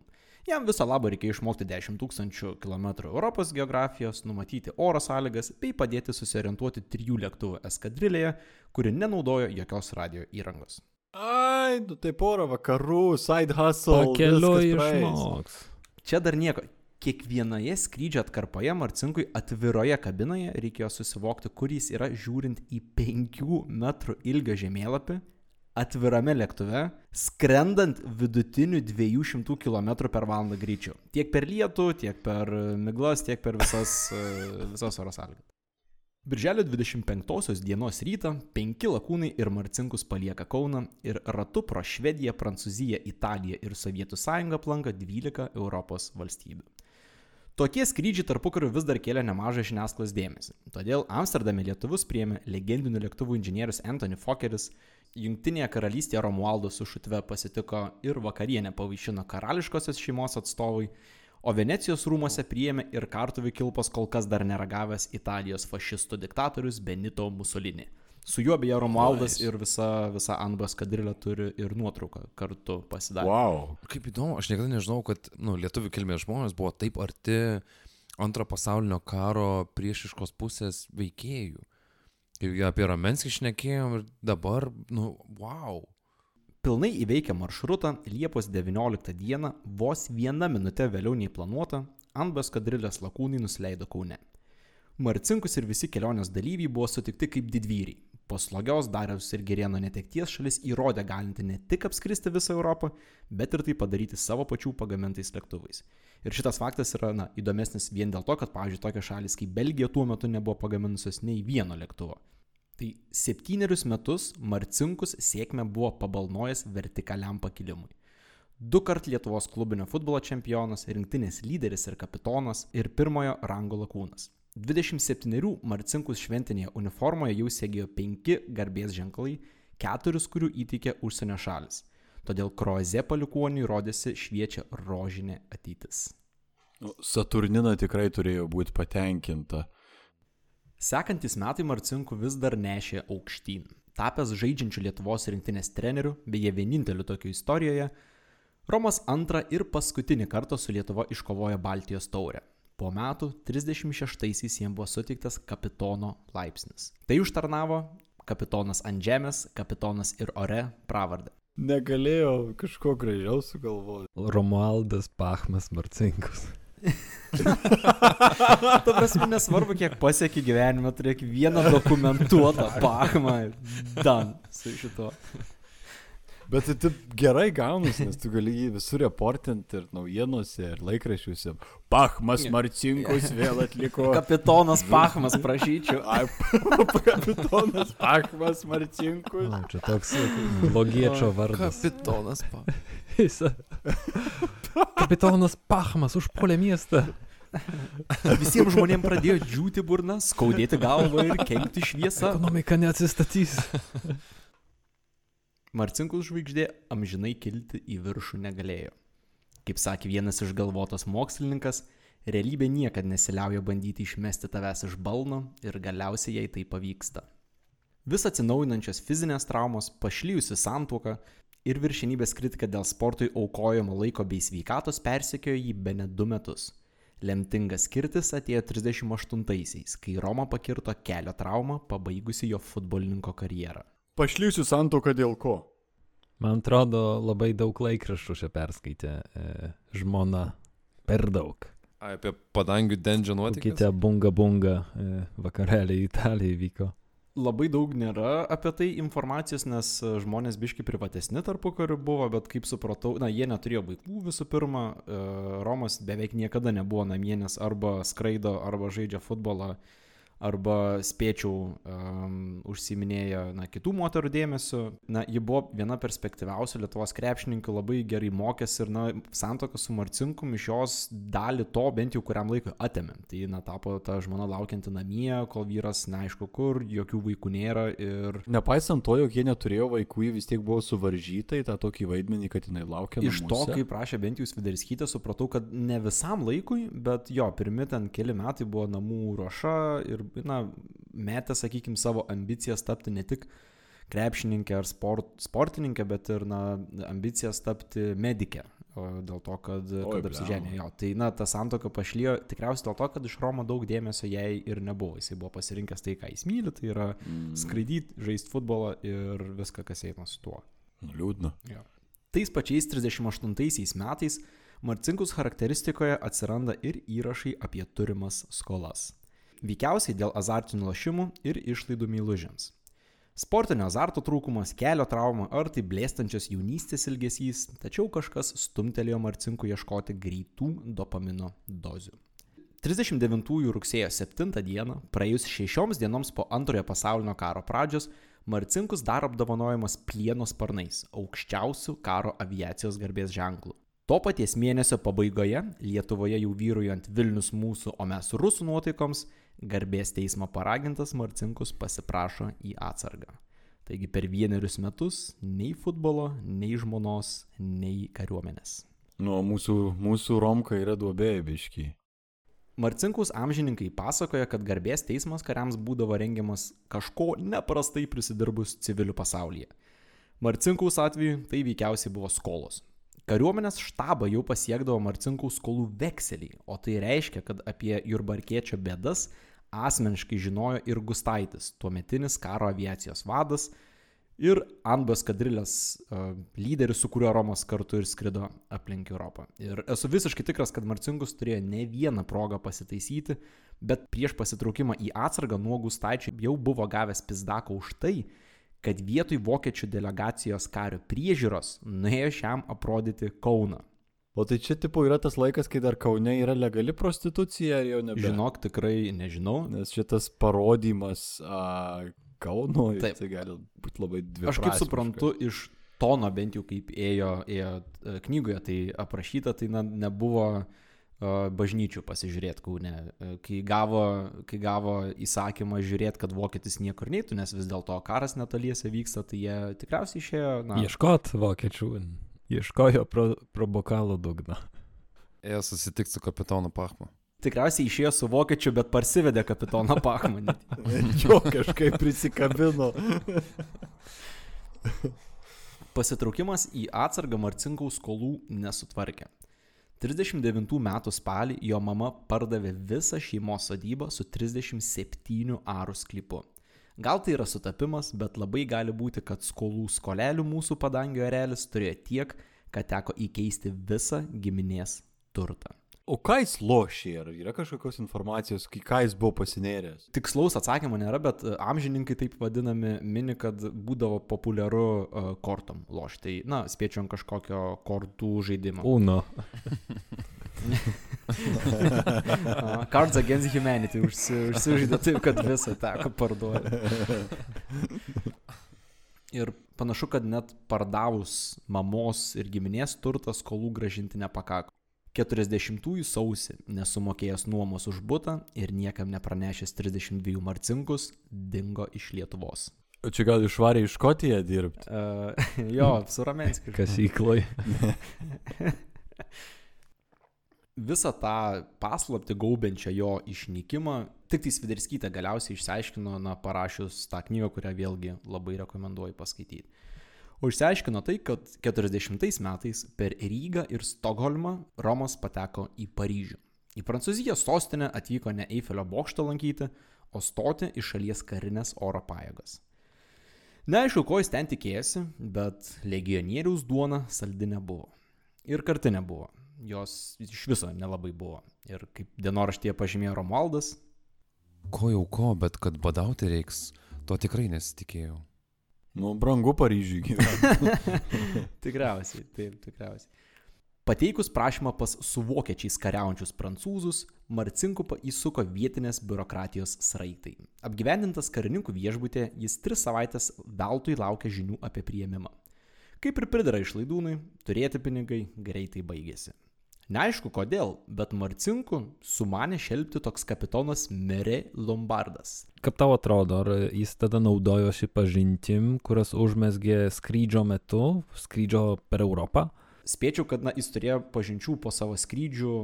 Jam viso labo reikėjo išmokti 10 tūkstančių km Europos geografijos, numatyti oro sąlygas bei padėti susiorientuoti trijų lėktuvų eskadrilėje, kuri nenaudojo jokios radio įrangos. Ai, nu tai porą vakarų, side hustle. Praeis. išmoks. Čia dar nieko. Kiekvienoje skrydžio atkarpoje Marcinkui atviroje kabinoje reikėjo susivokti, kur jis yra žiūrint į 5 metrų ilgio žemėlapį, atvirame lėktuve, skrendant vidutiniu 200 km per valandą greičiu. Tiek per lietų, tiek per miglas, tiek per visas, e, visas oro sąlygas. Birželio 25 dienos rytą penki lakūnai ir Marcinkus palieka Kauną ir ratu pro Švediją, Prancūziją, Italiją ir Sovietų sąjungą aplanka 12 Europos valstybių. Tokie skrydžiai tarpukariu vis dar kėlė nemažą žiniasklaidos dėmesį. Todėl Amsterdame lietuvus priėmė legendinių lėktuvų inžinierius Anthony Fokeris, Junktinėje karalystėje Romualdo su šutve pasitiko ir vakarienę pavaišino karališkosios šeimos atstovai, o Venecijos rūmose priėmė ir kartuvių kilpos kol kas dar neragavęs Italijos fašistų diktatorius Benito Mussolini. Su juo beje Romualdas Nice. ir visa, visa Anbas kadrilė turi ir nuotrauką kartu pasidarę. Wow. Kaip įdomu, aš niekada nežinau, kad nu, lietuvių kilmės žmonės buvo taip arti antro pasaulinio karo priešiškos pusės veikėjų. Kaip apie Ramenskį šnekėjom ir dabar, nu, wow. Pilnai įveikę maršrutą Liepos 19 dieną, vos vieną minutę vėliau nei planuota, Anbas kadrilės lakūnai nusileido Kaune. Marcinkus ir visi kelionės dalyviai buvo sutikti kaip didvyriai. Po slogios Dariaus ir Gerieno netekties šalis įrodė galinti ne tik apskristi visą Europą, bet ir tai padaryti savo pačių pagamintais lėktuvais. Ir šitas faktas yra na, įdomesnis vien dėl to, kad, pavyzdžiui, tokios šalis kaip Belgija tuo metu nebuvo pagaminusios nei vieno lėktuvo. Tai septynerius metus Marcinkus sėkmę buvo pabalnojęs vertikaliam pakilimui. Du kart Lietuvos klubinio futbolo čempionas, rinktinės lyderis ir kapitonas ir pirmojo rango lakūnas. 27 Marcinkus šventinėje uniformoje jau segėjo 5 garbės ženklai, keturis kurių įteikė užsienio šalis. Todėl Kroaze palikuoniui rodėsi šviečia rožinė ateitis. Nu, Saturnina tikrai turėjo būti patenkinta. Sekantis metai Marcinkų vis dar nešė aukštyn. Tapęs žaidžiančių Lietuvos rinktinės treneriu, beje vieninteliu tokiu istorijoje, Romas antrą ir paskutinį kartą su Lietuva iškovojo Baltijos taurę. Po metų 36-aisiais jiems buvo suteiktas kapitono laipsnis. Tai užtarnavo kapitonas ant žemės, kapitonas ir ore pravardę. Negalėjo kažko gražiau sugalvoti. Romualdas Pachmas Marcinkus. Ta prasme, nesvarbu, kiek pasiekė gyvenime, turėk vieną dokumentuotą pachmą. Dan su šituo. Bet tai taip gerai gaunasi, nes tu gali jį visur reportinti ir naujienose, ir laikraščiuose. Pachmas Marcinkus vėl atliko. Kapitonas pachmas, prašyčiau. Ai, kapitonas Pachmas Marcinkus. O, čia toks blogiečio vardas. Kapitonas. Pa. Jis- Kapitonas Pachmas užpuolė miestą. Visiems žmonėms pradėjo džiūti burna, skaudėti galvą ir kenkti šviesą. Ekonomika neatsistatys. Marcinkus žvaigždė amžinai kilti į viršų negalėjo. Kaip sakė vienas išgalvotas mokslininkas, realybė niekada nesiliauja bandyti išmesti tavęs iš balno ir galiausiai jai tai pavyksta. Vis atsinaujinančios fizinės traumos, pašlyjusi santuoka ir viršinybės kritika dėl sportui aukojamo laiko bei sveikatos persekiojo jį be net du metus. Lemtingas skirtis atėjo 38-aisiais, kai Roma pakirto kelio traumą, pabaigusi jo futbolininko karjerą. Pašlysiu santoką dėl ko? Man atrodo, labai daug laikraščių čia perskaitė e, žmona. Per daug. Ai, apie padangių dendžio nuotykį. Kokie bunga bunga e, vakarėliai Italijai vyko. Labai daug nėra apie tai informacijos, nes e, žmonės biški privatesni tarpu kariu buvo, bet kaip supratau, na, jie neturėjo vaikų visų pirma, e, Romas beveik niekada nebuvo namie, nes arba skraido, arba žaidžia futbolą, arba spėčiau um, užsiminėjo na, kitų moterų dėmesio. Na, ji buvo viena perspektyviausių Lietuvos krepšininkų, labai gerai mokėsi ir, na, santoka su Marcinkum iš jos dalį to bent jau kuriam laikui atėmė. Tai, na, tapo ta žmona laukianti namie, kol vyras neaišku kur, jokių vaikų nėra ir... Nepaisant to, jog jie neturėjo vaikų, ji vis tiek buvo suvaržyta į tą tokį vaidmenį, kad jinai laukia. Iš to, namuose. kaip prašė bent jūs Vidarskytė, supratau, kad ne visam laikui, bet jo, pirmi ten keli metai buvo namų ruoša ir, na, metė, sakykime, savo ambicijas tapti ne tik krepšininkė ar sport, sportininkė, bet ir, na, ambicijas tapti medikė. Dėl to, kad, Oi, kad apsiženė jo. Tai, na, ta santoka pašlyjo tikriausiai dėl to, kad iš Romo daug dėmesio jai ir nebuvo. Jisai buvo pasirinkęs tai, ką jis myli, tai yra Mm, skraidyti, žaisti futbolą ir viską, kas eina su tuo. liūdna. Jo. Tais pačiais 38 metais Marcinkus charakteristikoje atsiranda ir įrašai apie turimas skolas. Veikiausiai dėl azartinių lošimų ir išlaidų meilužiams. Sportinio azarto trūkumas, kelio trauma ar tai blėstančios jaunystės ilgesys, tačiau kažkas stumtelėjo Marcinkų ieškoti greitų dopamino dozių. 39 rugsėjo 7 dieną, praėjus šešioms dienoms po antrojo pasaulinio karo pradžios, Marcinkus dar apdovanojamas plieno sparnais, aukščiausių karo aviacijos garbės ženklų. To paties mėnesio pabaigoje, Lietuvoje jau vyrujant Vilnius mūsų, o mes rusų nuotaikoms, garbės teismo paragintas Marcinkus pasiprašo į atsargą. Taigi per vienerius metus nei futbolo, nei žmonos, nei kariuomenės. Nu, mūsų, mūsų Romka yra duobėje biški. Marcinkus amžininkai pasakoja, kad garbės teismas kariams būdavo rengiamas kažko neprastai prisidirbus civilių pasaulyje. Marcinkaus atveju tai veikiausiai buvo skolos. Kariuomenės štabą jau pasiekdavo Marcinkaus skolų vekseliai, o tai reiškia, kad apie Jurbarkiečio bėdas asmeniškai žinojo ir Gustaitis, tuometinis karo aviacijos vadas ir Anbas Kadrilės uh, lyderis, su kuriuo Romas kartu ir skrido aplink Europą. Ir esu visiškai tikras, kad Marcinkus turėjo ne vieną progą pasitaisyti, bet prieš pasitraukimą į atsargą nuo Gustaičio jau buvo gavęs pizdaką už tai, kad vietoj vokiečių delegacijos kario priežiūros nuėjo šiam aprodyti Kauną. O tai čia tipo yra tas laikas, kai dar Kaune yra legali prostitucija jau nebe? Žinok, tikrai nežinau. Nes šitas parodymas a, Kauno, Taip. tai gali būti labai dvi. Aš kaip suprantu, iš tono bent jau kaip ėjo, ėjo e, knygoje tai aprašyta, tai na, nebuvo bažnyčių pasižiūrėti Kaune. Kai gavo, kai gavo įsakymą žiūrėti, kad vokietis niekur neitų, nes vis dėlto karas netoliese vyksta, tai jie tikriausiai išėjo, na, Ieškot vokiečių. Ieškojo pro, pro bokalo dugną. Ėjo susitikti su kapitonu Pachmu. tikriausiai išėjo su vokiečiu, bet parsivedė kapitoną Pachmanį. jo kažkaip prisikabino. Pasitraukimas į atsargą Marcinkaus skolų nesutvarkė. 39 metų spalį jo mama pardavė visą šeimos sodybą su 37 arų sklypu. Gal tai yra sutapimas, bet labai gali būti, kad skolų skolelių mūsų padangio erelis turėjo tiek, kad teko įkeisti visą giminės turtą. O ką jis lošė? Ar yra kažkokios informacijos, kai ką jis buvo pasinėręs? Tikslaus atsakymo nėra, bet e, amžininkai taip vadinami mini, kad būdavo populiaru uh, kortom lošti. Tai, na, spėčiau ant kažkokio kortų žaidimo. Uno. Uh, Cards Against Humanity užsi, užsižaidė taip, kad visą teko parduoti. Ir panašu, kad net pardavus mamos ir giminės turtą skolų gražinti nepakako. 40-ųjų sausį, nesumokėjęs nuomos už būtą ir niekam nepranešęs 32 marcinkus, dingo iš Lietuvos. O čia gal išvarė į Škotiją dirbti? Uh, jo, su Ramenskiu. Kasykloj. Visą tą paslapti gaubiančią jo išnykimą, tik tai Sviderskytė galiausiai išsiaiškino, na, parašius tą knygą, kurią vėlgi labai rekomenduoju paskaityti. O išsiaiškino tai, kad 40 metais per Rygą ir Stokholmą Romas pateko į Paryžių. Į Prancūziją sostinę atvyko ne Eifelio bokštą lankyti, o stoti į šalies karinės oro pajėgas. Neaišku, ko jis ten tikėjosi, bet legionieriaus duona saldi nebuvo. Ir kartinė buvo. Jos iš viso nelabai buvo. Ir kaip dienoraštyje pažymėjo Romualdas, Ko jau ko, bet kad badauti reiks, to tikrai nesitikėjau. Nu, brangu Paryžiui gyventi. tikriausiai, taip, tikriausiai. Pateikus prašymą pas su vokiečiais kariaujančius prancūzus, Marcinkų įsuko vietinės biurokratijos sraitai. Apgyvendintas karininkų viešbutė, jis tris savaitės veltui laukia žinių apie prieimimą. Kaip ir pridara išlaidūnai, turėti pinigai greitai baigėsi. Neaišku kodėl, bet Marcinkų sumanė šelbti toks kapitonas Mere Lombardas. Kaip tau atrodo, ar jis tada naudojosi pažintim, kurias užmesgė skrydžio metu, skrydžio per Europą? spėčiau, kad na, jis turėjo pažinčių po savo skrydžių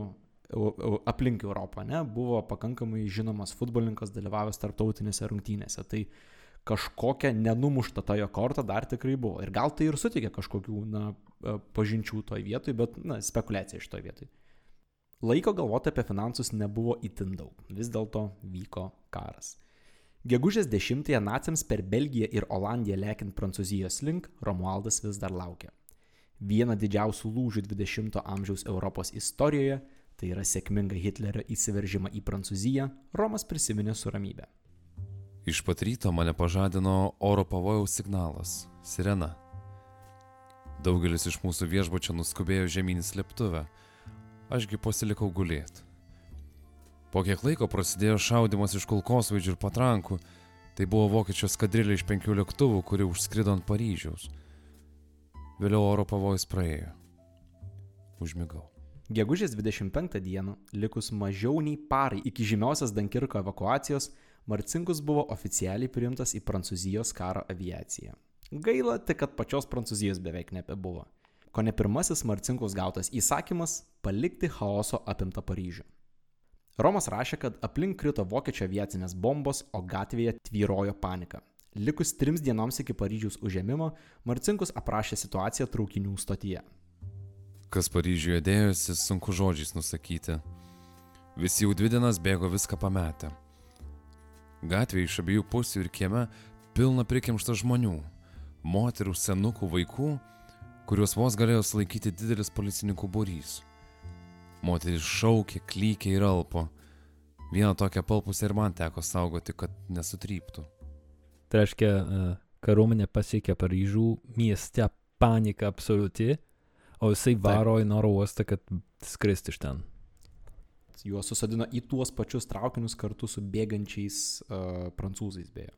aplink Europą, ne? buvo pakankamai žinomas futbolininkas, dalyvavęs tarptautinėse rungtynėse. Tai kažkokia nenumušta ta jo korta dar tikrai buvo. Ir gal tai ir suteikė kažkokių na, e, pažinčių toj vietoj, bet na, spekulacija iš toj vietoj. Laiko galvoti apie finansus nebuvo itin daug. Vis dėlto vyko karas. Gegužės 10-ąją naciams per Belgiją ir Olandiją lėkint Prancūzijos link, Romualdas vis dar laukia. Vieną didžiausių lūžių 20-ojo amžiaus Europos istorijoje, tai yra sėkmingą Hitlerio įsiveržimą į Prancūziją, Romas prisiminė su ramybė. Iš pat ryto mane pažadino oro pavojaus signalas - sirena. Daugelis iš mūsų viešbučio nuskubėjo žemyn į slėptuvę, ašgi pasilikau gulėti. Po kiek laiko prasidėjo šaudimas iš kulkosvaidžių ir patrankų, tai buvo vokiečio skadrilė iš penkių lėktuvų, kuri užskrido ant Paryžiaus. Vėliau oro pavojus praėjo. Užmigau. Gegužės 25 dieną, likus mažiau nei parai iki žymiausios Dankirko evakuacijos, Marcinkus buvo oficialiai priimtas į Prancūzijos karo aviaciją. Gaila tik, kad pačios Prancūzijos beveik nebebuvo. Ko ne pirmasis Marcinkus gautas įsakymas - palikti chaoso apimtą Paryžių. Romas rašė, kad aplink krito vokiečių aviacinės bombos, o gatvėje tvyrojo panika. Likus trims dienoms iki Paryžiaus užėmimo, Marcinkus aprašė situaciją traukinių stotyje. Kas Paryžiuje dėjosi, sunku žodžiais nusakyti. Visi jau dvi dienas bėgo viską pametę. Gatvė iš abiejų pusių ir kieme pilna prikimšta žmonių - moterų, senukų, vaikų, kuriuos vos galėjo sulaikyti didelis policininkų būrys. Moteris šaukė, klykė ir alpo. Vieną tokią palpusę ir man teko saugoti, kad nesutryptų. Tai reiškia, e, kariuomenė pasiekė Paryžių, mieste panika absoliuti, o jisai varo į oro uostą, kad skristi iš ten. Juos susadino į tuos pačius traukinius kartu su bėgančiais uh, prancūzais beje.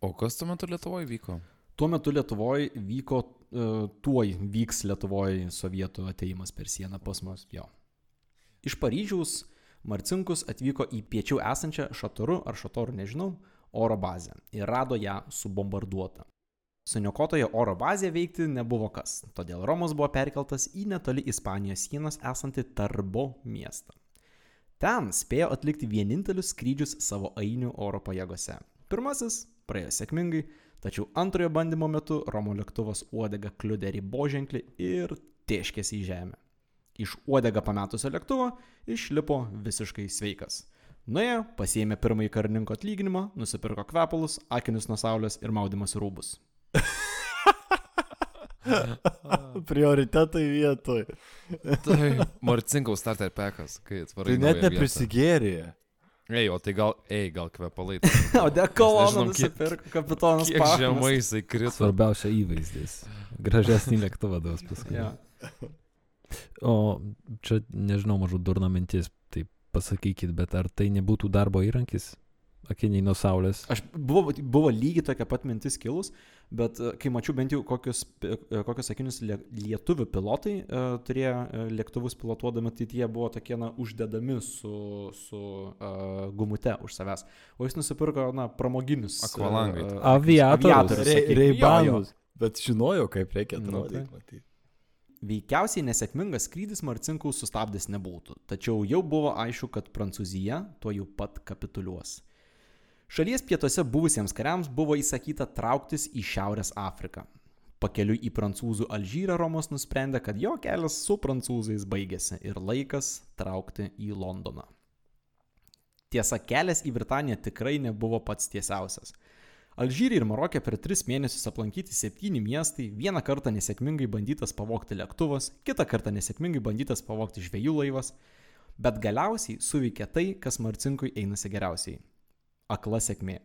O kas tuo metu Lietuvoje vyko? Tuo metu Lietuvoje vyko, uh, tuoj vyks Lietuvoje sovietų ateimas per sieną pas mus. Jo. Iš Paryžiaus Marcinkus atvyko į piečiau esančią Šatorų ar Šatorų, nežinau, oro bazę ir rado ją subombarduotą. Suniokotoje oro bazėje veikti nebuvo kas, todėl Romas buvo perkeltas į netoli Ispanijos sienos esantį Tarbo miestą. Ten spėjo atlikti vienintelius skrydžius savo ainių oro pajėgose. Pirmasis praėjo sėkmingai, tačiau antrojo bandymo metu Romo lėktuvas uodega kliudė riboženklį ir tėškėsi į žemę. Iš uodega pametusio lėktuvo išlipo visiškai sveikas. Nuėjo, pasiėmė pirmąjį karininko atlyginimą, nusipirko kvepalus, akinius nuo saulės ir maudymosi rūbus. Prioritetai vietoj. Tai Marcinkaus starter pekas, kai atvarai. Tai net neprisigėrė. Ei, o tai gal, ei, gal kvepalai. O dekoloną nusipirko kapitonas Kiek Pachmas. žemai jisai krito. Svarbiausia įvaizdis. Gražesnį lėktuvą duos paskui. Jo. O čia, nežinau, mažų durna mintis, tai pasakykit, bet ar tai nebūtų darbo įrankis? Akiniai nuo saulės. Aš buvo, buvo lygiai tokia pat mintis kilus, bet e, kai mačiau bent jau kokius, e, kokius sakinius lie- lietuvių pilotai uh, turėjo uh, lėktuvus pilotuodami, tai tie buvo tokie, na, uždedami su, su uh, gumute už savęs. O jis nusipirko, na, pramoginius. Akvalangai. e, Aviatorius. Reibanus. Bet žinojau, kaip reikia Nu, atrodyti. tai. matyt. Veikiausiai nesėkmingas skrydis Marcinkaus sustabdęs nebūtų, tačiau jau buvo aišku, kad Prancūzija tuo jau pat kapituliuos. Šalies pietuose buvusiems kariams buvo įsakyta trauktis į Šiaurės Afriką. Pakeliui į prancūzų Alžyrą Romas nusprendė, kad jo kelias su prancūzais baigėsi ir laikas traukti į Londoną. Tiesa, kelias į Britaniją tikrai nebuvo pats tiesiausias. Alžyrai ir Marokė per tris mėnesius aplankyti septyni miestai, vieną kartą nesėkmingai bandytas pavogti lėktuvas, kitą kartą nesėkmingai bandytas pavogti žvėjų laivas, bet galiausiai suveikė tai, kas Marcinkui einasi geriausiai - akla sėkmė.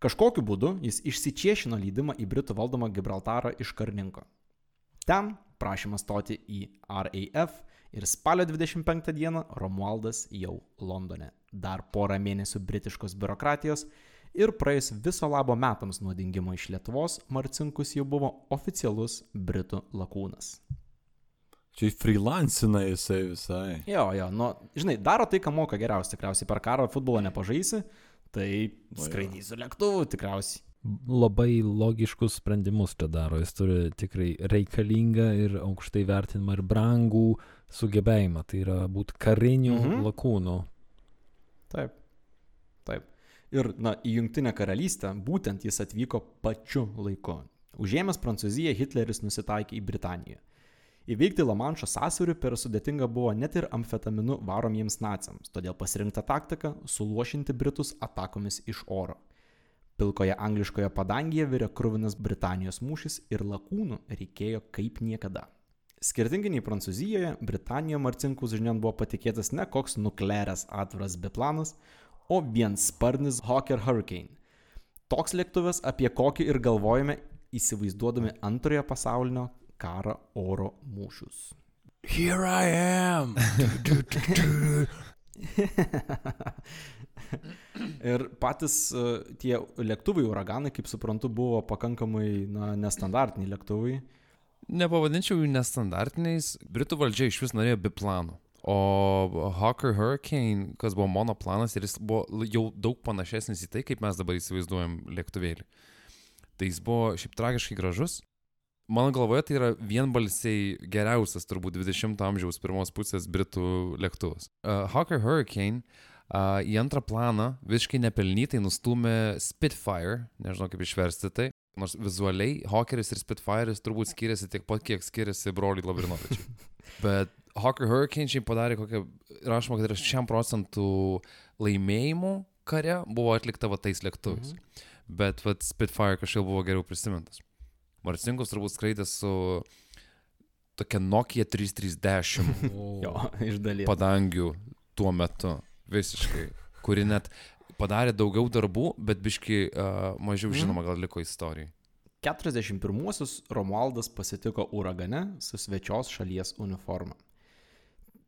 Kažkokiu būdu jis išsičiešino lydimą į Britų valdomą Gibraltarą iš karininko. Ten, prašymą stoti į RAF ir spalio 25 dieną Romualdas jau Londone. Dar porą mėnesių britiškos biurokratijos ir praėjus viso labo metams nuo dingimo iš Lietuvos, Marcinkus jau buvo oficialus Britų lakūnas. Čia freelancina jisai visai. Jo, jo, nu, žinai, daro tai, ką moka geriausiai, tikriausiai per karą futbolo nepažaisi, tai jo. skraidysiu lėktuvu tikriausiai. Labai logiškus sprendimus čia daro. Jis turi tikrai reikalingą ir aukštai vertinamą ir brangų sugebėjimą. Tai yra būti kariniu mhm. lakūnu. Taip. Taip. Ir, na, į Junktinę karalystę būtent jis atvyko pačiu laiku. Užėmęs Prancūziją, Hitleris nusitaikė į Britaniją. Įveikti Lamanšo sąsiaurį per sudėtinga buvo net ir amfetaminu varomiems naciams, todėl pasirinkta taktika - suluošinti Britus atakomis iš oro. Pilkoje angliškoje padangėje virė krūvinas Britanijos mūšis ir lakūnų reikėjo kaip niekada. Skirtingai nei Prancūzijoje, Britanijoje Marcinkus žinion buvo patikėtas ne koks nukleras atviras biplanas, o viensparnis Hawker Hurricane. Toks lėktuvas, apie kokį ir galvojame įsivaizduodami antrojo pasaulinio karo oro mūšius. Here I am. Ir patys e, tie lėktuvai uraganai, kaip suprantu, buvo pakankamai na, nestandartiniai lėktuvai. Nepavadinčiau jų nestandartiniais. Britų valdžia iš vis norėjo biplanų. O Hawker Hurricane, kas buvo monoplanas ir jis buvo jau daug panašesnis į tai, kaip mes dabar įsivaizduojam lėktuvėlį. Tai jis buvo šiaip tragiškai gražus. Mano galvoje tai yra vienbalsiai geriausias turbūt 20-ojo amžiaus pirmos pusės britų lėktuvas. Uh, Hawker Hurricane uh, į antrą planą visiškai nepelnytai nustumė Spitfire, nežinau kaip išversti tai, Nors vizualiai Hawkeris ir Spitfire'is turbūt skiriasi tiek pat, kiek skiriasi broliai Labrinovičiai. Bet Hawker Hurricane šiaip padarė kokią, rašoma, kad yra 6 procentų laimėjimų kare buvo atlikta va tais lėktuvais. Mhm. Bet va Spitfire kažkaip buvo geriau prisimintas. Marcinkus turbūt skraidė su tokia Nokia 330 Jo, iš dalies. padangių tuo metu. Visiškai. Kuri net padarė daugiau darbų, bet biški uh, mažiau žinoma gal liko istorijai. 41-uosius Romualdas pasitiko uragane su svečios šalies uniforma.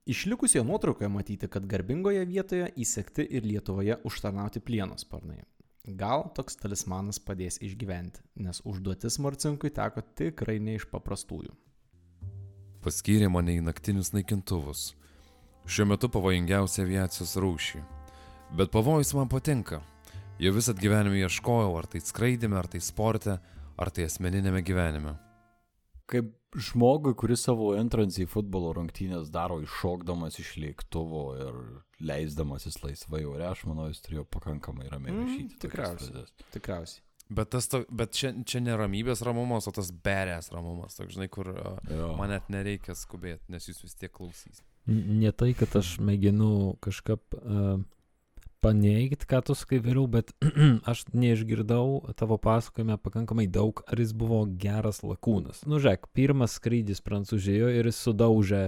Išlikusioje nuotraukoje matyti, kad garbingoje vietoje įsekti ir Lietuvoje užtarnauti plieno sparnai. Gal toks talismanas padės išgyventi, nes užduotis Marcinkui teko tikrai ne iš paprastųjų. Paskyrė mane į naktinius naikintuvus. Šiuo metu pavojingiausia aviacijos rūšį. Bet pavojus man patinka. Jau visat gyvenime ieškojau, ar tai skraidime, ar tai sporte, ar tai asmeninėme gyvenime. Kaip žmogui, kuris savo entrancį į futbolo rungtynės daro iššokdamas iš lėktuvo ir leisdamasis laisvai ore, aš manau, jis turėjo pakankamai ramiai Mm, rašyti. tokias tikriausiai. Tikriausiai. Bet, tas, to, bet čia, čia ne ramybės ramumas, o tas berės ramumas. Toks, žinai, kur uh, Jo. man net nereikia skubėti, nes jūs vis tiek klausys. Ne tai, kad aš mėginu kažkaip uh, paneigti, ką tu sakai vėliau, bet aš neišgirdau tavo pasakojime pakankamai daug, ar jis buvo geras lakūnas. Nu, žiūrėk, pirmas skrydis Prancūzijoje ir jis sudaužė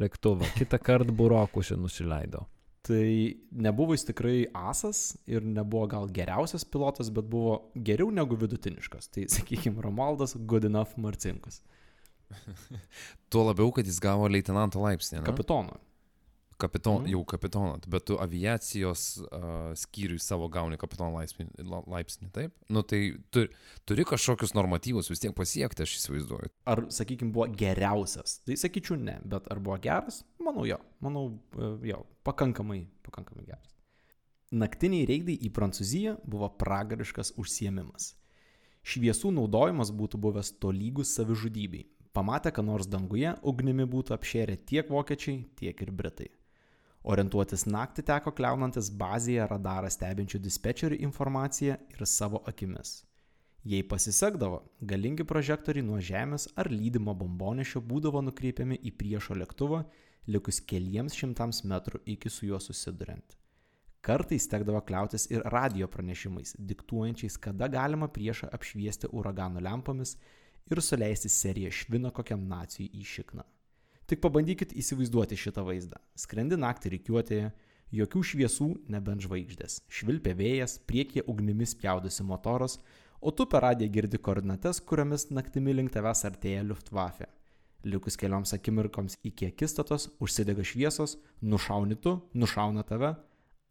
lėktuvą, kitą kartą burokuose nusileido. Tai nebuvo jis tikrai asas ir nebuvo gal geriausias pilotas, bet buvo geriau negu vidutiniškas. Tai sakykime, Romualdas good enough Marcinkus. Tuo labiau, kad jis gavo leitenanto laipsnį. ne? Kapitono. Kapiton, Mhm. jau kapitoną, bet tu aviacijos uh, skyriui savo gauni kapitono laipsnį, la- laipsnį, taip? Nu tai tu, turi kažkokius normatyvus vis tiek pasiekti, aš įsivaizduoju. Ar, sakykime, buvo geriausias? Tai sakyčiau ne, bet ar buvo geras? Manau, jo. Manau, e, jo, pakankamai, pakankamai geras. Naktiniai reidai į Prancūziją buvo pragariškas užsiemimas. Šviesų naudojimas būtų buvęs tolygus savižudybei. Pamatę, ką nors danguje, ugnimi būtų apšėrę tiek vokiečiai, tiek ir britai. Orientuotis naktį teko kliaunantis bazėje radarą stebinčių dispečerių informaciją ir savo akimis. Jei pasisekdavo, galingi prožektoriai nuo žemės ar lydimo bombonešio būdavo nukreipiami į priešo lėktuvą, likus keliems šimtams metrų iki su juo susiduriant. Kartais tekdavo kliautis ir radio pranešimais, diktuojančiais, kada galima priešą apšviesti uragano lempomis ir suleisti seriją švino kokiam nacijui į šikną. Tik pabandykit įsivaizduoti šitą vaizdą. Skrendi naktį reikiuotėje, jokių šviesų, nebent žvaigždės. Švilpia vėjas, priekyje ugnimis pjaudosi motoras, o tu per radiją girdi koordinates, kuriomis naktimi link tavęs artėja Luftwaffe. Likus kelioms akimirkoms iki akistatos užsidega šviesos, nušauni tu, nušauna tave,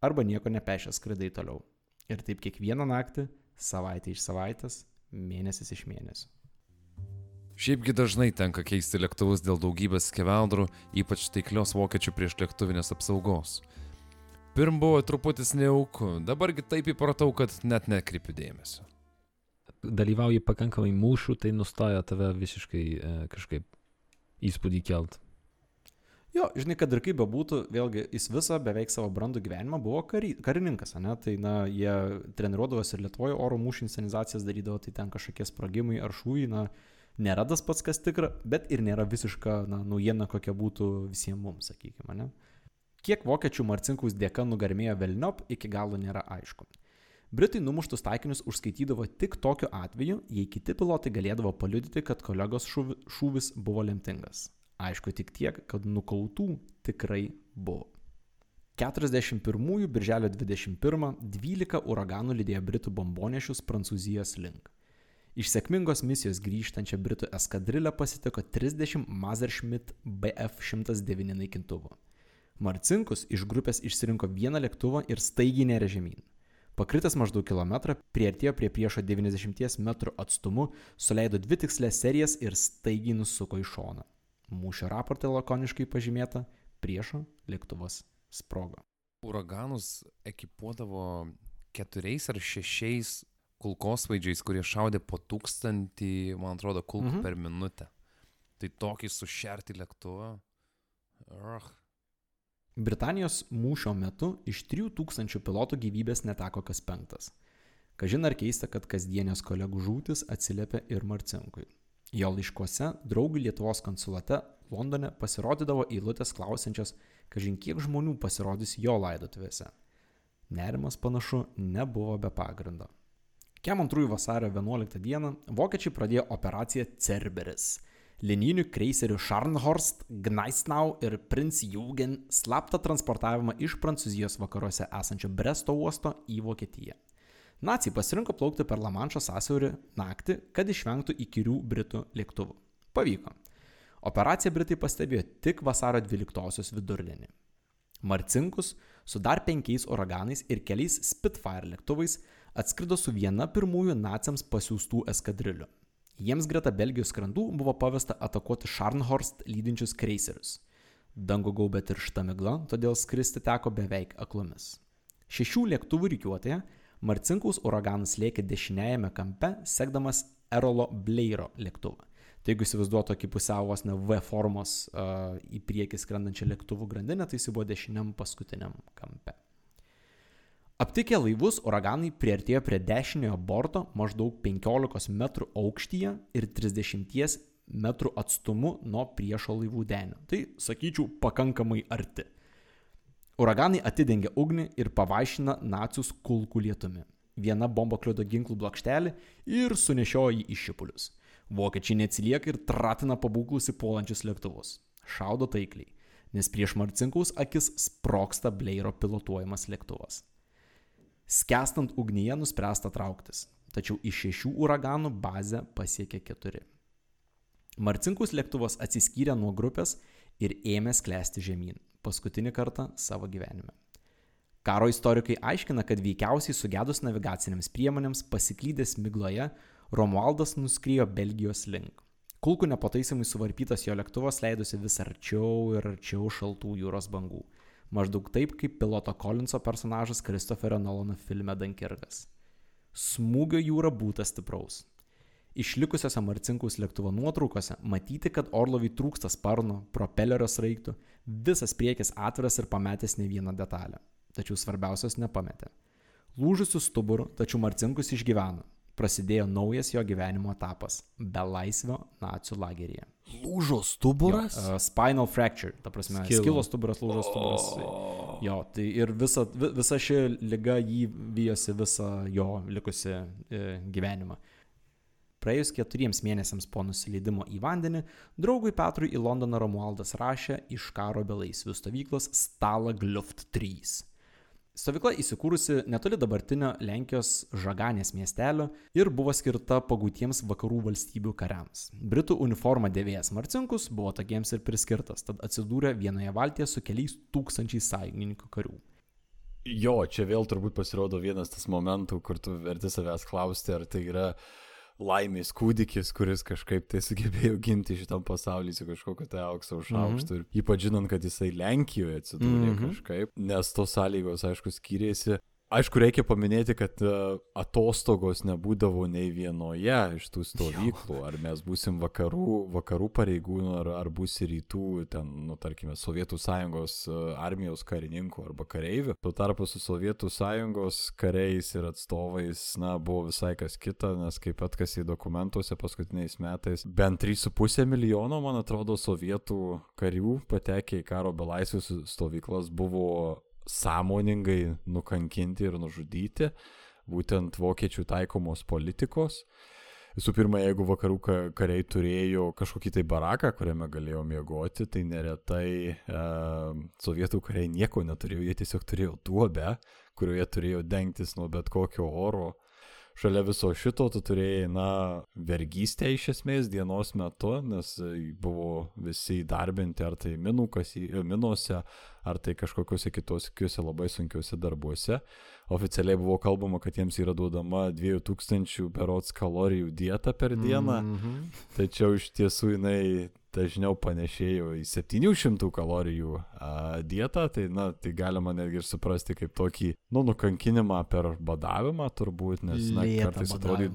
arba nieko nepešęs skridai toliau. Ir taip kiekvieną naktį, savaitę iš savaitės, mėnesis iš mėnesio. Šiaipgi dažnai tenka keisti lėktuvus dėl daugybės skeveldrų, ypač taiklios vokiečių prieš lėktuvinės apsaugos. Pirm buvo truputis neauku, dabargi taip įpratau, kad net nekreipiu dėmesio. Dalyvauji pakankamai mūšių, tai nustoja tave visiškai e, kažkaip įspūdį kelt. Jo, žinai, kad ir kaip bebūtų, vėlgi jis visą beveik savo brandų gyvenimą buvo kary, karininkas, ne? Tai, na, jie treniruodavosi ir Lietuvoje oro mūšių inscenizacijas darydavo, tai ten kažkokie sprogimai ar šūjai, na, nėra tas pats, kas tikra, bet ir nėra visiška, na, naujiena, kokia būtų visiems mums, sakykime, ne? Kiek vokiečių Marcinkaus dėka nugarmėjo Velniop, iki galo nėra aišku. Britai numuštus taikinius užskaitydavo tik tokiu atveju, jei kiti pilotai galėdavo paliudyti, kad kolegos šūvi, šūvis buvo lemtingas. Aišku tik tiek, kad nukautų tikrai buvo. 41 birželio 21 12 uraganų lydėjo Britų bombonešius Prancūzijos link. Iš sėkmingos misijos grįžtančią Britų eskadrilę pasitiko 30 Mazerschmitt BF-109 naikintuvų. Marcinkus iš grupės išsirinko vieną lėktuvą ir staigiai nerė žemyn. Pakritęs maždaug kilometrą, prieartėjo prie priešo 90 m atstumu, suleido dvi tikslės serijas ir staigiai nusuko į šoną. Mūšio raporte lakoniškai pažymėta - priešo lėktuvas sprogo. Uraganus ekipuodavo keturiais ar šešiais kulkosvaidžiais, kurie šaudė po tūkstantį, man atrodo, kulkų Mhm. per minutę. Tai tokį sušerti lėktuvą. Ugh. Britanijos mūšio metu iš 3000 pilotų gyvybės neteko kas penktas. Kažin ar keista, kad kasdienės kolegų žūtis atsiliepia ir Marcinkui. Jo laiškuose draugui Lietuvos konsulate Londone pasirodydavo eilutės klausiančios, kažin kiek žmonių pasirodys jo laidotuvėse. Nerimas panašu nebuvo be pagrindo. Kem antrųjų vasario 11 dieną vokiečiai pradėjo operaciją Cerberis. Linijinių kreiserių Scharnhorst, Gneisnau ir Prince Eugen slaptą transportavimą iš Prancūzijos vakaruose esančio Bresto uosto į Vokietiją. Nacijai pasirinko plaukti per Lamanšo sąsiaurį naktį, kad išvengtų įkyrių Britų lėktuvų. Pavyko. Operaciją Britai pastebėjo tik vasario 12-osios vidurdienį. Marcinkus su dar penkiais uraganais ir keliais Spitfire lėktuvais atskrido su viena pirmųjų naciams pasiūstų eskadrilių. Jiems greta Belgijos krandų buvo pavesta atakuoti Scharnhorst lydinčius kreiserius. Dango gaubė tiršta migla, todėl skristi teko beveik aklomis. Šešių lėktuvų rykiuotėje Marcinkaus uraganas lėkė dešiniajame kampe, sekdamas Erolo Blairo lėktuvą. Tai jeigu įsivaizduotų tokį pusiavos ne V formos uh, į priekį skrendančią lėktuvų grandinę, tai jis buvo dešiniam paskutiniam kampe. Aptikę laivus, uraganai priartėjo prie dešiniojo borto maždaug 15 m aukštyje ir 30 m atstumu nuo priešo laivų denio. Tai, sakyčiau, pakankamai arti. Uraganai atidengė ugnį ir pavaišina nacius kulkų lietumi. Viena bomba kliudo ginklų blokštelį ir sunešiojo jį į šipulius. Vokiečiai neatsilieka ir tratina pabūklusi puolančius lėktuvus. Šaudo taikliai, nes prieš Marcinkaus akis sproksta Bleiro pilotuojamas lėktuvas. Skestant ugnyje nuspręsta trauktis, tačiau iš šešių uraganų bazę pasiekė keturi. Marcinkaus lėktuvas atsiskyrė nuo grupės ir ėmė sklęsti žemyn, paskutinį kartą savo gyvenime. Karo istorikai aiškina, kad veikiausiai sugedus navigaciniams priemonėms pasiklydęs migloje, Romualdas nuskriejo Belgijos link. Kulkų nepataisimai suvarpytas jo lėktuvas leidosi vis arčiau ir arčiau šaltų jūros bangų. Maždaug taip kaip piloto Kolinso personažas Kristoferio Nolono filme Dunkirkas. Smūgio jūra būta stipraus. Išlikusiose Marcinkaus lėktuvo nuotraukose matyti, kad orloviai trūksta sparno, propelerio sraigtų, visas priekis atviras ir pametęs ne vieną detalę. Tačiau svarbiausios nepametė. Lūžusių stuburų, tačiau Marcinkus išgyveno. Prasidėjo naujas jo gyvenimo etapas - belaisvio nacijų lageryje. Lūžo stuburas? Jo, uh, spinal fracture, ta prasme, Skilo. skilo stuburas, lūžo stuburas. O. Jo, tai ir visa, vi- visa ši lyga jį vyjosi visą jo likusi e, gyvenimą. Praėjus keturiems mėnesiams po nusileidimo į vandenį, draugui Petrui į Londoną Romualdas rašė iš karo belaisvių stovyklos Stala Gluft 3. Stovykla įsikūrusi netoli dabartinio Lenkijos Žaganės miestelio ir buvo skirta pagūtiems vakarų valstybių kariams. Britų uniformą dėvėjęs Marcinkus buvo tokiems ir priskirtas, tad atsidūrė vienoje valtyje su keliais tūkstančiais sąjungininkų karių. Jo, čia vėl turbūt pasirodo vienas tas momentų, kur tu verti savęs klausti, ar tai yra laimės kūdikis, kuris kažkaip tai sugebėjo gimti šitam pasaulyje su kažkokio tai aukso užaukštu. Mhm. Ir ypač žinant, kad jisai Lenkijoje atsidūrė mhm. kažkaip, nes tos sąlygos, aišku, skiriasi. Aišku, reikia paminėti, kad e, atostogos nebūdavo nei vienoje iš tų stovyklų. Ar mes būsim vakarų, vakarų pareigūnų, ar, ar bus rytų, ten, nu, tarkime, Sovietų sąjungos e, armijos karininkų arba kareivių. Tuo tarpu su Sovietų sąjungos kariais ir atstovais, na, buvo visai kas kita, nes kaip atkasi dokumentuose paskutiniais metais, bent 3,5 milijono, man atrodo, sovietų karių patekę į karo belaisvius stovyklas buvo sąmoningai nukankinti ir nužudyti, būtent vokiečių taikomos politikos. Visų pirma, jeigu vakarų kariai turėjo kažkokį tai baraką, kuriame galėjo miegoti, tai neretai e, sovietų kariai nieko neturėjo, jie tiesiog turėjo duobę, kurioje turėjo dengtis nuo bet kokio oro šalia viso šito tu turėjai, na, vergystę iš esmės dienos metu, nes buvo visi įdarbinti ar tai kasy, minuose, ar tai kažkokiuose kitosiuose labai sunkiuose darbuose. Oficialiai buvo kalbama, kad jiems yra duodama 2000 berots kalorijų dieta per dieną, mm -hmm. tačiau iš tiesų jinai dažniau panešėjo į 700 kalorijų a, dietą, tai, na, tai galima netgi ir suprasti kaip tokį, nu, nukankinimą per badavimą turbūt, nes, na, Lėtą kartais atrodo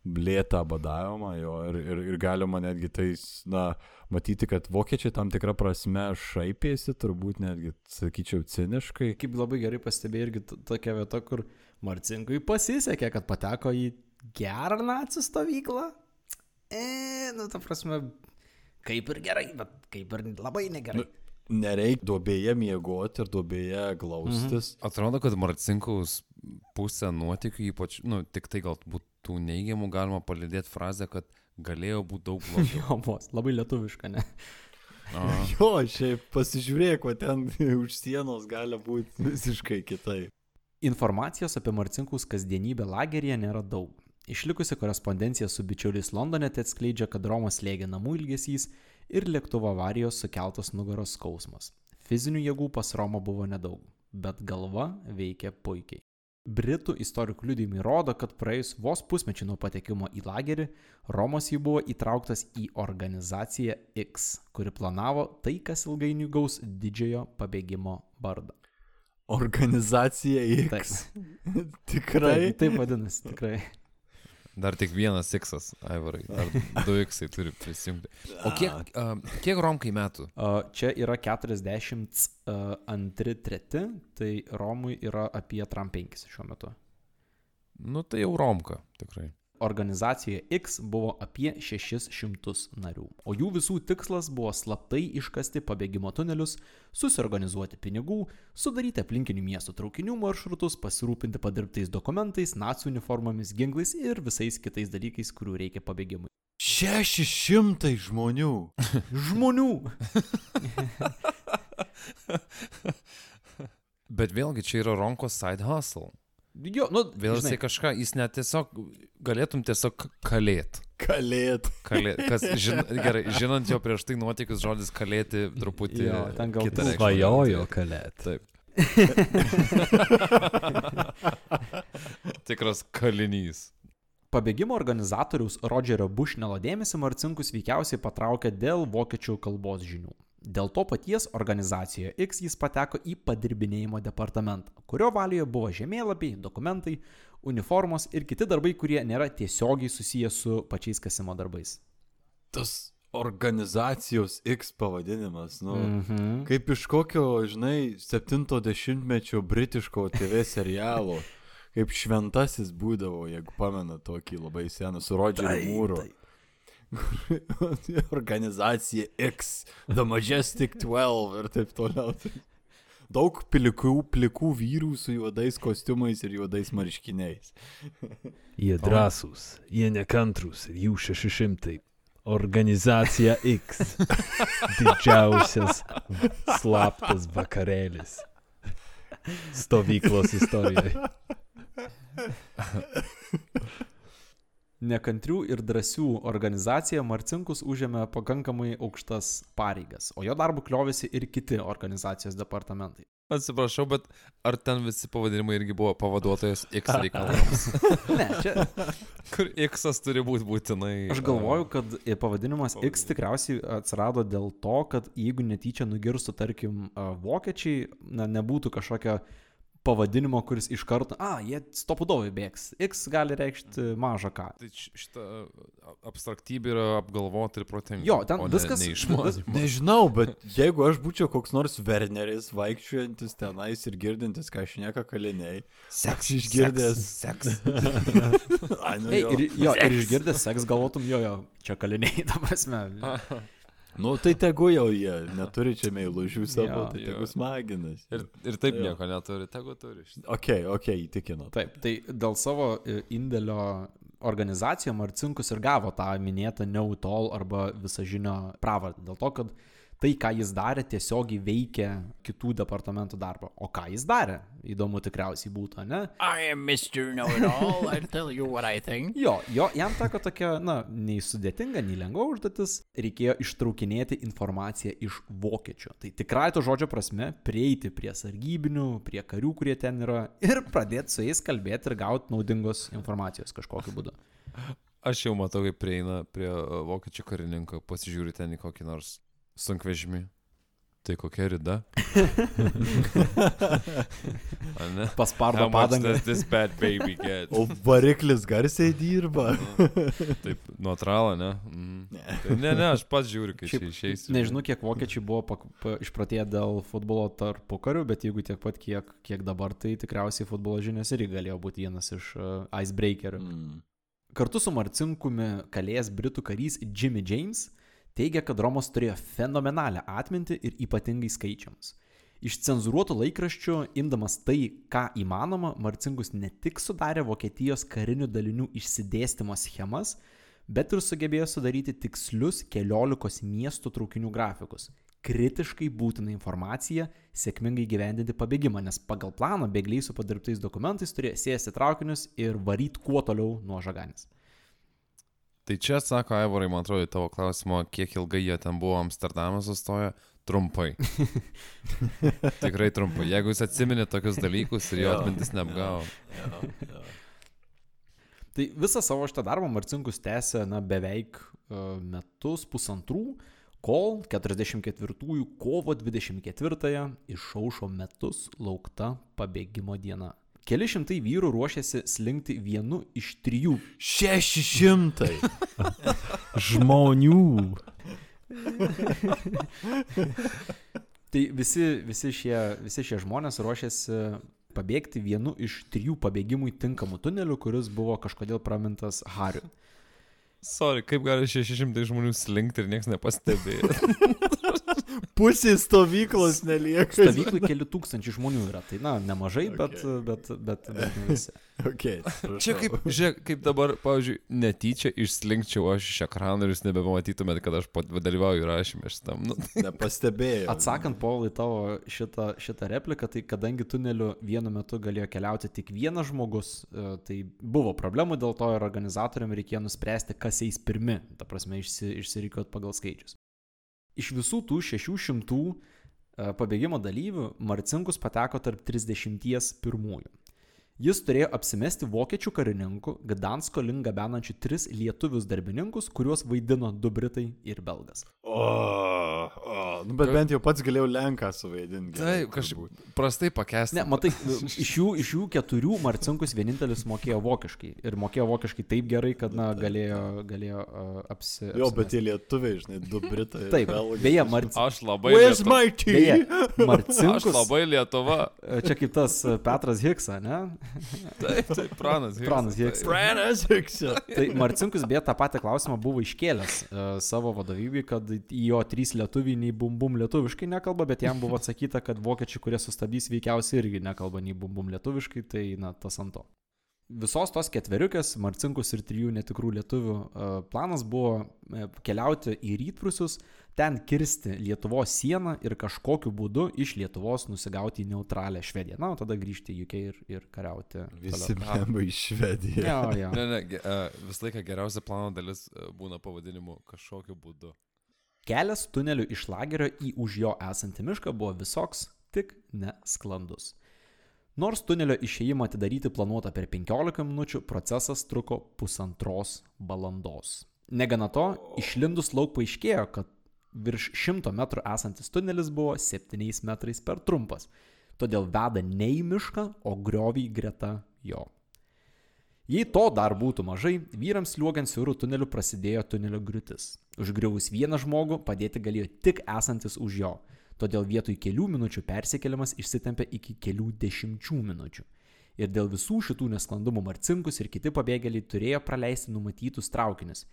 blėtą badavimą, jo, ir, ir, ir galima netgi tai, na, matyti, kad vokiečiai tam tikrą prasme šaipėsi, turbūt netgi, sakyčiau, ciniškai. Kaip labai gerai pastebėjai irgi tokia vieta, kur Marcinkui pasisekė, kad pateko į gerą nacijų stovyklą. E, nu, ta prasme, kaip ir gerai, bet kaip ir labai negerai. Nu, Nereikia duobėje miegoti ir duobėje glaustis. Mhm. Atrodo, kad Marcinkaus pusę nuotikių, ypač, nu, tik tai galbūt tų neigiamų galima palidėti frazę, kad galėjo būti daug blogiau. Jo, vos, labai lietuviška, ne? A, Jo, šiaip pasižiūrėk, o ten už sienos gali būti visiškai kitaip. Informacijos apie Marcinkus kasdienybę lageryje nėra daug. Išlikusi korespondencija su bičiuliais Londone tai atskleidžia, kad Romos slėgė namų ilgesys ir lėktuvo avarijos sukeltas nugaros skausmas. Fizinių jėgų pas Romą buvo nedaug, bet galva veikė puikiai. Britų istorikų liudymai rodo, kad praėjus vos pusmečių nuo patekimo į lagerį, Romos jį buvo įtrauktas į organizaciją X, kuri planavo tai, kas ilgainiui gaus didžiojo pabėgimo vardą. Organizacija X. Tikrai. Taip, taip vadinasi, tikrai. Dar tik vienas X, Aivarai. Ar du X turi prisijungti. O kiek, a, kiek Romkai metų? A, Čia yra 42-3, tai Romui yra apie Tram 5 šiuo metu. Nu, tai jau Romka, tikrai. Organizacijoje X buvo apie 600 narių, o jų visų tikslas buvo slaptai iškasti pabėgimo tunelius, susiorganizuoti pinigų, sudaryti aplinkinių miestų traukinių maršrutus, pasirūpinti padirbtais dokumentais, nacijų uniformomis, ginklais ir visais kitais dalykais, kurių reikia pabėgimui. 600 žmonių. Žmonių! Bet vėlgi čia yra Ronkos side hustle. Jo, nu, Vėl jisai kažką, jis net tiesiog, galėtum tiesiog kalėt. Kalėt. Kalė, kas, žin, gerai, žinant jo prieš tai nuotykius, žodis kalėti truputį Jo, ten gal kitą. Svajojo kalėt. Taip. Tikras kalinys. Pabėgimo organizatoriaus Rodžerio Bushnelo dėmesį Marcinkus veikiausiai patraukė dėl vokiečių kalbos žinių. Dėl to paties organizacijoje X jis pateko į padirbinėjimo departamentą, kurio valioje buvo žemėlapiai, dokumentai, uniformos ir kiti darbai, kurie nėra tiesiogiai susiję su pačiais kasimo darbais. Tas organizacijos X pavadinimas, nu. Mhm. Kaip iš kokio, žinai, 70-mečio britiško TV serialo. Kaip šventasis būdavo, jeigu pamena tokį labai seną su Rodžeriu Mūru. Organizacija X, The Majestic 12 ir taip toliau. Daug plikų, plikų vyrų su juodais kostiumais ir juodais marškiniais. Jie drąsūs, jie nekantrus ir jų 600. Organizacija X. Didžiausias slaptas vakarėlis. stovyklos istorijoje. Nekantrių ir drąsių organizacija Marcinkus užėmė pakankamai aukštas pareigas, o jo darbu kliovėsi ir kiti organizacijos departamentai. Atsiprašau, bet ar ten visi pavadinimai irgi buvo pavaduotojas X reikalams? Ne, čia Kur X turi būti būtinai. aš galvoju, kad i pavadinimas X tikriausiai atsirado dėl to, kad jeigu netyčia nugirstų, tarkim, vokiečiai, na, nebūtų kažkokio pavadinimo, kuris iš karto, a, jie stopudovai bėgs. X gali reikšti mažą ką. Tai š- šita a, abstraktybė yra apgalvota ir protinga. Jo, ten ne- viskas- neišmanyma. Nežinau, bet jeigu aš būčiau koks nors Werneris, vaikščiojantis tenais ir girdintis, ką šneka kaliniai, seks išgirdęs. Seks. Ai, nu, Ei, jo. ir, jo, ir išgirdęs seks galvotum, jo, jo, čia kaliniai, ta prasme. Nu, tai tegu jau jie neturi čia meilužių savo, Jo. tai Jo. tegu smaginas. Ir, ir taip Jo. nieko neturi, tegu turi. Ok, ok, įtikino. Taip, tai dėl savo e, indėlio organizacijoje Marcinkus ir gavo tą minėtą Neutol arba visažinio pravardę. Dėl to, kad tai, ką jis darė, tiesiogiai veikė kitų departamentų darbą. O ką jis darė? Įdomu tikriausiai būtų, ne? I am Mr. Know-it-all. I tell you what I think. Jo, jo, jam teko tokia, na, nei sudėtinga, nei lengva užduotis. Reikėjo ištraukinėti informaciją iš vokiečių. Tai tikrai to žodžio prasme prieiti prie sargybinių, prie karių, kurie ten yra ir pradėti su jais kalbėti ir gauti naudingos informacijos kažkokiu būdu. Aš jau matau, kaip prieina prie a, vokiečių karininko, pasižiūri ten į kokį nors sunkvežimį. Tai kokia rida? Paspardo padangą. does this bad baby get? O variklis garsiai dirba. Taip, neutralą, ne? Mhm. Tai ne, ne, aš pats žiūriu, kai Šiaip išeis. Nežinau, kiek vokiečiai buvo pak, pa, išpratėję dėl futbolo tarpu karių, bet jeigu tiek pat, kiek, kiek dabar, tai tikriausiai futbolo žinios irgi galėjo būti vienas iš uh, icebreakerių. Mm. Kartu su Marcinkumi kalėjęs britų karys Jimmy James teigia, kad Romas turėjo fenomenalią atmintį ir ypatingai skaičiams. Iš cenzuruotų laikraščių, imdamas tai, ką įmanoma, Marcinkus ne tik sudarė Vokietijos karinių dalinių išsidėstymo schemas, bet ir sugebėjo sudaryti tikslius keliolikos miestų traukinių grafikus. Kritiškai būtina informacija sėkmingai gyvendinti pabėgimą, nes pagal planą bėgliai su padirbtais dokumentais turėjo sėsti traukinius ir varyti kuo toliau nuo žaganės. Tai čia atsako Aivarai, man atrodo, tavo klausimą, kiek ilgai jie ten buvo Amsterdame sustoję. Trumpai. Tikrai trumpai. Jeigu jūs atsiminė tokius dalykus ir jo atmintis neapgavo. Tai visą savo šitą darbą Marcinkus tęsė na, beveik uh, metus, pusantrų, kol 44 kovo 24 išaušo metus laukta pabėgimo diena. Keli šimtai vyrų ruošėsi slinkti vienu iš trijų. Šeši šimtai. Žmonių. Tai visi, visi, šie, visi šie žmonės ruošėsi pabėgti vienu iš trijų pabėgimui tinkamų tunelių, kuris buvo kažkodėl pramintas Hariu. Sorry, kaip gali 600 žmonių slinkti ir niekas nepastebėjo. Pusė stovyklos nelieka. Stovyklai keli tūkstančiai žmonių yra, tai na, nemažai, bet, bet, bet, bet ne visi. Okay, Čia kaip, žiūrėk, kaip dabar, pavyzdžiui, netyčia išslinkčiau aš iš ekrano ir jūs nebematytumėt, kad aš dalyvauju rašymė šitam. Nu, Nepastebėjau. Atsakant, Paulai, tavo šitą, šitą repliką, tai kadangi tuneliu vienu metu galėjo keliauti tik vienas žmogus, e, tai buvo problemų dėl to ir organizatoriam reikėjo nuspręsti, kas eis pirmi, ta prasme, išsi, išsirikiuot pagal skaičius. Iš visų tų 600 e, pabėgimo dalyvių Marcinkus pateko tarp 30 pirmųjų. Jis turėjo apsimesti vokiečių karininku, Gdansko link gabenančių tris lietuvius darbininkus, kuriuos vaidino du britai ir belgas. O, o, nu, bet bent jau pats galėjau Lenką suvaidinti. gerai, Taip, kažkaip prastai pakęsti. Ne, matai, iš jų, iš jų keturių Marcinkus vienintelis mokėjo vokiškai. Ir mokėjo vokiškai taip gerai, kad, na, galėjo, galėjo uh, apsi... Jo, bet apsimesti. tie lietuviai, žinai, du britai. ir Taip, belgai. beje, Marcinkus. Aš labai... Where's Lietuva. my tea? Beje, Aš Marcinkus. labai Lietuva. Čia kaip tas Petras Hiksa, ne? Taip, taip, pranas. Hiksas, Pranas. Hiksas. Pranas Hiksa. Tai Marcinkus beje tą patį klausimą buvo iškėlęs uh, savo vadovybei, kad į jo trys lietuviai nei bum bum lietuviškai nekalba, bet jam buvo atsakyta, kad vokiečiai, kurie sustabdys, veikiausiai irgi nekalba nei bum bum lietuviškai, tai na tas ant to. Visos tos ketveriukės, Marcinkus ir trijų netikrų lietuvių e, planas buvo e, keliauti į rytprusius, ten kirsti Lietuvos sieną ir kažkokiu būdu iš Lietuvos nusigauti į neutralią Švediją. Na, o tada grįžti į UK ir, ir kariauti. Visi memai iš Švedijos. Jo, jo. Ne, ne, e, visą laiką geriausia plano dalis būna pavadinimu kažkokiu būdu. Kelias tuneliu iš lagerio į už jo esantį mišką buvo visoks, tik nesklandus. Nors tunelio išėjimą atidaryti planuota per 15 minučių, procesas truko pusantros valandos. Negana to, išlindus lauk paaiškėjo, kad virš 100 metrų esantis tunelis buvo 7 metrais per trumpas, todėl veda ne į mišką, o griovį greta jo. Jei to dar būtų mažai, vyrams liuogiant siaurų tunelių prasidėjo tunelio griūtis. Užgriuvus vieną žmogų padėti galėjo tik esantis už jo, todėl vietoj kelių minučių persikeliamas išsitempė iki kelių dešimčių minučių. Ir dėl visų šitų nesklandumų Marcinkus ir kiti pabėgėliai turėjo praleisti numatytus traukinius.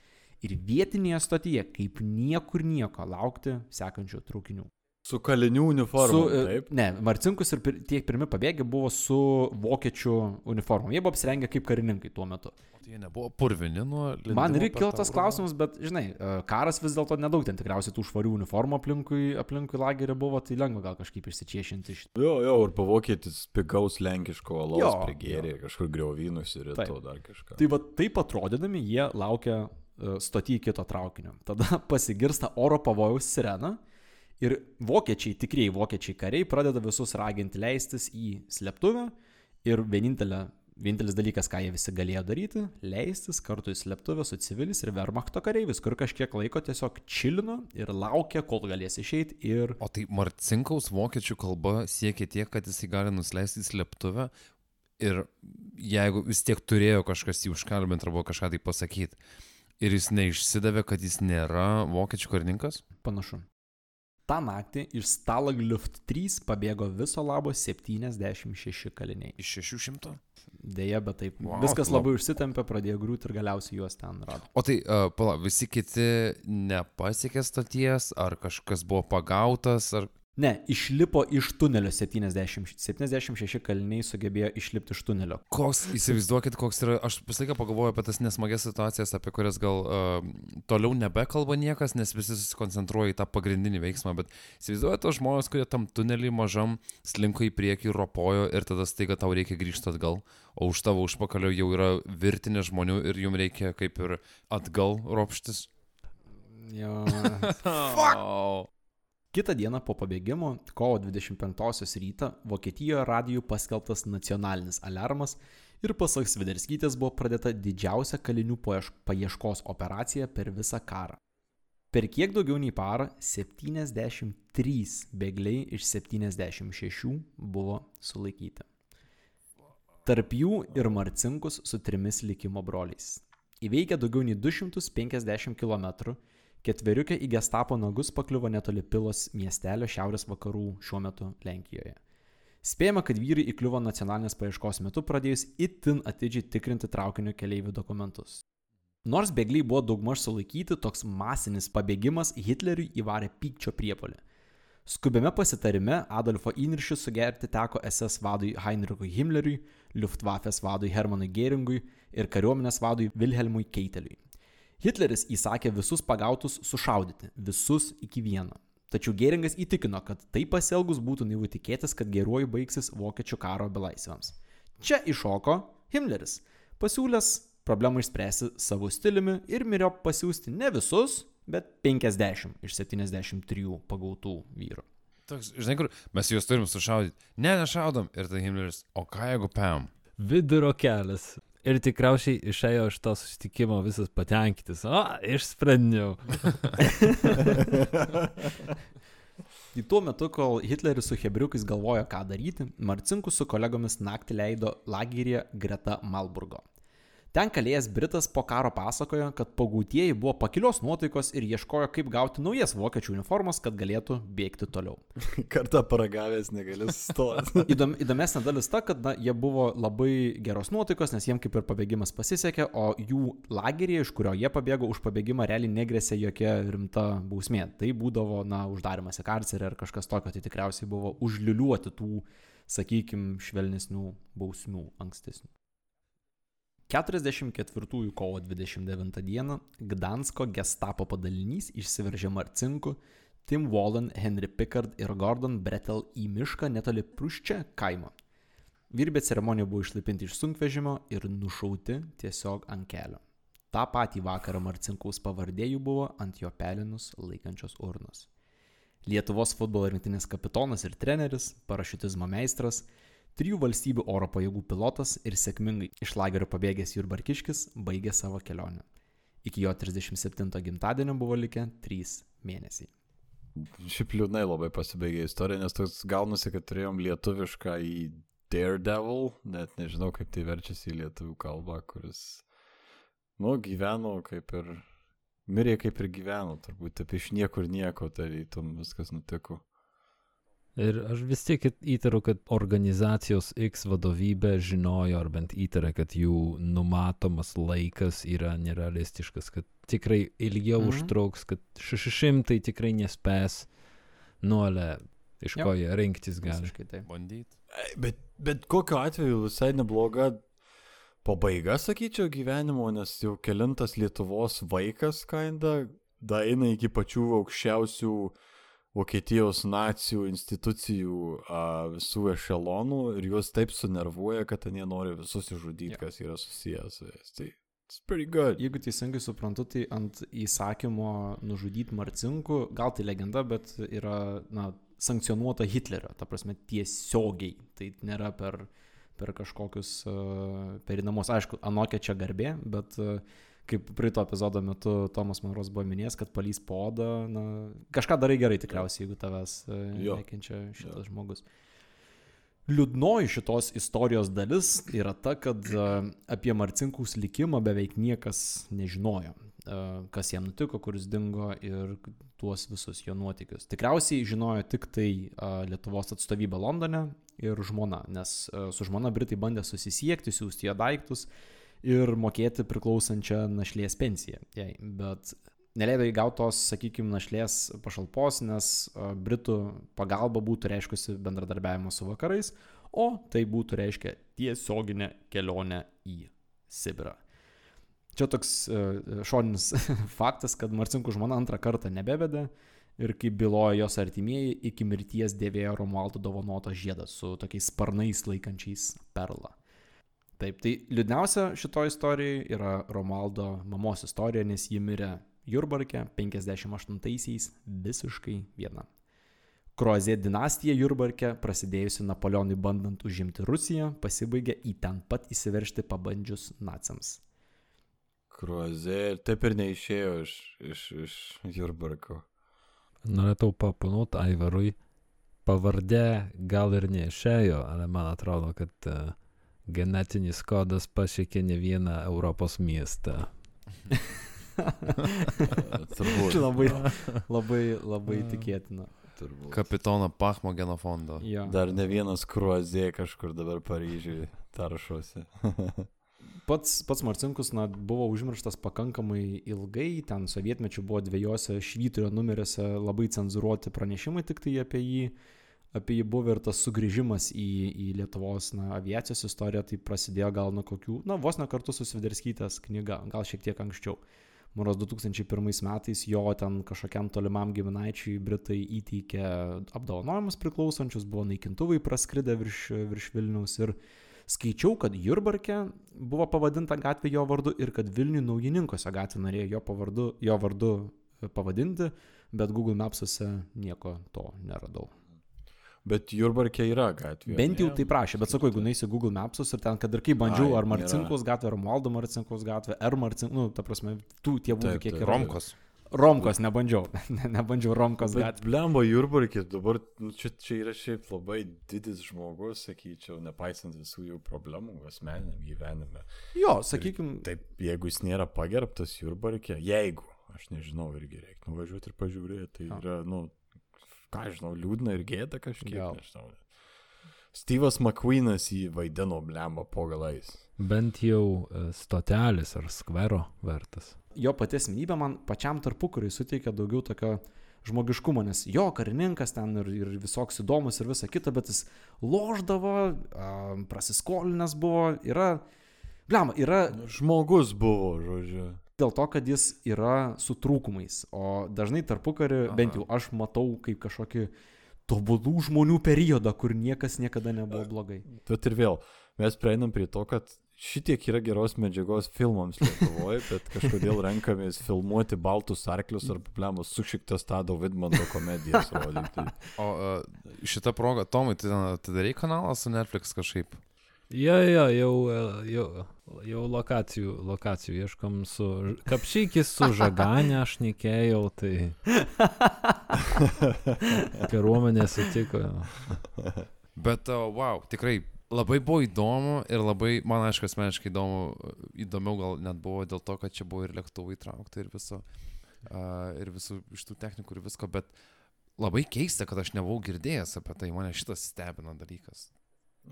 Ir vietinėje stotyje kaip niekur nieko laukti sekančių traukinių. Su kalinių uniforma. Su, e, Taip. ne, Marcinkus ir pir, tie pirmi pabėgę buvo su vokiečių uniformom. Jie buvo apsirengę kaip karininkai tuo metu. Tai jie nebuvo purvini nuo... Man per kilo tas klausimas, bet, žinai, e, karas vis dėlto nedaug ten tikriausiai tų švarių uniformų aplinkui, aplinkui lagerį buvo, tai lengva gal kažkaip išsičiešinti iš... Jo, jo, ir pavokietis pigaus lenkiško alaus prigėrė, kažkur griovynus ir Taip. to dar kažką. Tai va taip atrodydami jie laukia e, stoti į kito traukinio. Tada pasigirsta oro pavojaus sirena ir vokiečiai, tikrieji vokiečiai kariai pradeda visus raginti leistis į slėptuvę ir vienintelė, vienintelis dalykas, ką jie visi galėjo daryti - leistis kartu į slėptuvę su civilis ir Wehrmachto kareivis, kur kažkiek laiko tiesiog čilino ir laukia, kol galės išeiti ir O tai Marcinkaus vokiečių kalba siekia tiek, kad jisai gali nusileisti į slėptuvę ir jeigu vis tiek turėjo kažkas jį užkalbinti arba kažką tai pasakyti ir jis neišsidavė, kad jis nėra vokiečių karininkas, panašu. Ta naktį iš Stalaglift 3 pabėgo viso labo 76 kaliniai. iš 600. Deja, bet taip. Wow, Viskas lab- labai užsitempė, pradėjo griūti ir galiausiai juos ten rado. O tai, uh, pala, visi kiti nepasiekė stoties, ar kažkas buvo pagautas, ar... Ne, išlipo iš tunelio 70, 76 kaliniai sugebėjo išlipti iš tunelio. Koks, įsivaizduokit, koks yra, aš visą laiką pagalvoju apie tas nesmagias situacijas, apie kurias gal uh, toliau nebekalba niekas, nes visi susikoncentruoja į tą pagrindinį veiksmą, bet įsivaizduojate tos žmonės, kurie tam tunelį mažam slinko į priekį, ropojo ir tada staiga tau reikia grįžti atgal, o už tavo užpakalio jau yra virtinė žmonių ir jums reikia kaip ir atgal ropštis. Jo. Fuck! Kita diena po pabėgimo, kovo 25 rytą, Vokietijoje radijų paskelbtas nacionalinis alarmas ir pasak Sviderskytės buvo pradėta didžiausia kalinių paieš- paieškos operacija per visą karą. Per kiek daugiau nei parą 73 bėgliai iš 76 buvo sulaikyti. Tarp jų ir Marcinkus su trimis likimo broliais. Įveikę daugiau nei 250 km, ketveriukė į gestapo nagus pakliuvo netoli Pilos miestelio šiaurės vakarų šiuo metu Lenkijoje. Spėjama, kad vyrai įkliuvo nacionalinės paieškos metu pradėjus itin atidžiai tikrinti traukinio keleivių dokumentus. Nors bėgliai buvo daugmaž sulaikyti, toks masinis pabėgimas Hitleriui įvarė pykčio priepolį. Skubiame pasitarime Adolfo įniršius sugerti teko SS vadui Heinrichui Himmleriui, Luftwaffes vadui Hermanui Geringui ir kariuomenės vadui Wilhelmui Keiteliui. Hitleris įsakė visus pagautus sušaudyti, visus iki vieno. Tačiau Geringas įtikino, kad taip pasielgus būtų naivu tikėtis, kad geruoju baigsis vokiečių karo belaisviams. Čia iššoko Himmleris, pasiūlęs problemą išspręsti savo stiliumi ir mirėjo pasiūsti ne visus, bet 50 iš 73 pagautų vyrų. Toks, žinai, kur mes juos turim sušaudyti. Ne, nešaudom. Ir tai Himmleris, o ką jeigu pam? Vidurio kelias. Ir tikriausiai išėjo iš to susitikimo visas patenkintis. O, išsprendžiau. Tai tuo metu, kol Hitleris su Hebriukais galvojo, ką daryti, Marcinkus su kolegomis naktį leido lageryje greta Malburgo. Ten kalėjęs Britas po karo pasakojo, kad pagautieji buvo pakilios nuotaikos ir ieškojo, kaip gauti naujas vokiečių uniformas, kad galėtų bėgti toliau. Kartą paragavęs negali stoti. Įdom, įdomesnė dalis ta, kad na, jie buvo labai geros nuotaikos, nes jiems kaip ir pabėgimas pasisekė, o jų lageryje, iš kurio jie pabėgo, už pabėgimą realiai negresė jokia rimta bausmė. Tai būdavo, na, uždarimas į karcerį ar kažkas tokio, tai tikriausiai buvo užliuliuoti tų, sakykime, švelnesnių bausmių ankstesnių. 44 kovo 29 dieną Gdansko gestapo padalinys išsiveržė Marcinku, Tim Wallen, Henry Pickard ir Gordon Bretel į mišką netoli Pruščia kaimo. Virbė ceremonija buvo išlaipinti iš sunkvežimio ir nušauti tiesiog ant kelio. Ta patį vakarą Marcinkaus pavardė jų buvo ant jo pelinus laikančios urnos. Lietuvos futbolo rinktinės kapitonas ir treneris, parašiutizmo meistras, trijų valstybių oro pajėgų pilotas ir sėkmingai iš lagerio pabėgęs Jurbarkiškis baigė savo kelionę. Iki jo 37 gimtadienio buvo likę 3 mėnesiai. Šiaip liūdnai labai pasibaigė istorija, nes toks gaunasi, kad turėjom lietuvišką į Daredevil, net nežinau kaip tai verčiasi į lietuvių kalbą, kuris, nu, gyveno kaip ir, mirė kaip ir gyveno, turbūt taip iš niekur nieko, tarytum viskas nutiko. Ir aš vis tiek įtariu, kad organizacijos X vadovybė žinojo, ar bent įtarė, kad jų numatomas laikas yra nerealistiškas, kad tikrai ilgiau Mhm. užtruks, kad 600 tikrai nespės nuolę, iš ko jie rinktis gali. Bandyti. Bet, bet kokiu atveju visai nebloga pabaiga, sakyčiau, gyvenimo, nes jau kelintas Lietuvos vaikas, kinda, da eina iki pačių aukščiausių Vokietijos nacijų institucijų a, visų ešelonų ir juos taip sunervuoja, kad jie nori visus išžudyti, Jo. kas yra susijęs su jais. Tai it's pretty good. Jeigu teisingai suprantu, tai ant įsakymo nužudyti Marcinkų, gal tai legenda, bet yra na, sankcionuota Hitlerio, ta prasme tiesiogiai. Tai nėra per, per kažkokius uh, perinamus. Aišku, anokia čia garbė, bet uh, kaip praeito epizodo metu Tomas Maros buvo minėjęs, kad palys podą, na, kažką darai gerai tikriausiai, jeigu tavęs Jo. nekenčia šitas žmogus. Liūdnoji šitos istorijos dalis yra ta, kad uh, apie Marcinkus likimą beveik niekas nežinojo. Uh, kas jam nutiko, kuris dingo ir tuos visus jo nuotykius. Tikriausiai žinojo tik tai Lietuvos atstovybė Londone ir žmona, nes su žmona Britai bandė susisiekti, siūsti ją daiktus ir mokėti priklausančią našlės pensiją. Jai. Bet neleido įgautos, sakykime, našlės pašalpos, nes Britų pagalba būtų reiškusi bendradarbiavimą su vakarais, o tai būtų reiškia tiesioginę kelionę į Sibirą. Čia toks šoninis faktas, kad Marcinkų žmona antrą kartą nebevedė ir kaip bylojo jos artimieji, iki mirties dėvėjo Romualdo dovanotą žiedą su tokiais sparnais laikančiais perlą. Taip, tai liūdniausia šito istorijoje yra Romualdo mamos istorija, nes ji mirė Jurbarke 58-aisiais visiškai viena. Kroazė dinastija Jurbarke, prasidėjusi Napoleonui bandant užimti Rusiją, pasibaigė į ten pat įsiveršti pabandžius naciams. Kruozė ir taip ir neišėjo iš, iš, iš Jurbarko. Norėčiau papanot Aivarui, pavardė gal ir neišėjo, ale man atrodo, kad uh, genetinis kodas pasiekė ne vieną Europos miestą. Turbūt. Labai, labai, labai tikėtina. turbūt. Kapitono Pachmo genofondo. Ja. Dar ne vienas kruozė kažkur dabar Paryžiui taršosi. Pats, pats Marcinkus na, buvo užmirštas pakankamai ilgai, ten sovietmečių buvo dviejose švyturio numeriuose labai cenzuruoti pranešimai tik tai apie jį, apie jį buvo ir tas sugrįžimas į, į Lietuvos na, aviacijos istoriją, tai prasidėjo gal nuo kokių, na vos ne kartu su Sviderskytės knyga, gal šiek tiek anksčiau. Maros 2001 metais jo ten kažkokiam tolimam giminaičiui Britai įteikė apdovanojimus priklausančius, buvo naikintuvai praskridę virš, virš Vilniaus ir skaičiau, kad Jurbarke buvo pavadinta gatvė jo vardu ir kad Vilnių naujininkose gatvė norėjo jo, pavardu, jo vardu pavadinti, bet Google Mapsuose nieko to neradau. Bet Jurbarke yra gatvė. Bent jau tai prašė, bet sakau, jeigu nueisi Google Mapsus ir ten, kad ir kaip bandžiau, Ai, ar nėra. Marcinkus gatvė, ar Romualdo Marcinkus gatvė, ar Marcinkus, nu, ta prasme, tų tėvų Taip, kiek yra. Romkos. Romkos nebandžiau, ne, nebandžiau Romkos Bet gatvė. blemba Jurbarkis dabar, nu, čia, čia yra šiaip labai didis žmogus, sakyčiau, nepaisant visų jų problemų asmeniniam gyvenime. Jo, sakykime, Taip, jeigu jis nėra pagerbtas Jurbarke, jeigu, aš nežinau, irgi reikia nuvažiuoti ir pažiūrėti, tai yra, nu, ką žinau, liūdna ir gėda kažkiek, Gal. nežinau. Steve'as McQueenas jį vaidino blemba po galais. Bent jau e, stotelis ar skvero vertas. jo pati asmenybė man pačiam tarpukariui suteikia daugiau tokio žmogiškumo, nes jo karininkas ten ir, ir visoks įdomus ir visa kita, bet jis loždavo, a, prasiskolinęs buvo, yra Blema, yra Žmogus buvo, žodžiu. Dėl to, kad jis yra su trūkumais, o dažnai tarpukari, Aha. bent jau aš matau kaip kažkokį tobulų žmonių periodą, kur niekas niekada nebuvo blogai. Bet ir vėl, mes prieinam prie to, kad šitiek yra geros medžiagos filmams Lietuvoje, bet kažkodėl renkamės filmuoti baltus arklius ar problemos sušiktas Tado Vidmanto komedijas rodyti. O uh, šitą progą, Tomai, tu ten atidarai kanalą su Netflix kažkaip? Jo, jo, jau, e, jau, jau lokacijų, lokacijų ieškom su... Kapšykis su žaganė aš nekėjau, tai... Kariuomenė sutiko. Bet, uh, wow, tikrai labai buvo įdomu ir labai, man aišku, asmeniškai įdomu, įdomiau gal net buvo dėl to, kad čia buvo ir lėktuvai įtraukta ir viso, uh, ir visų iš tų technikų ir visko, bet labai keista, kad aš nebuvau girdėjęs apie tai, mane šitas stebina dalykas.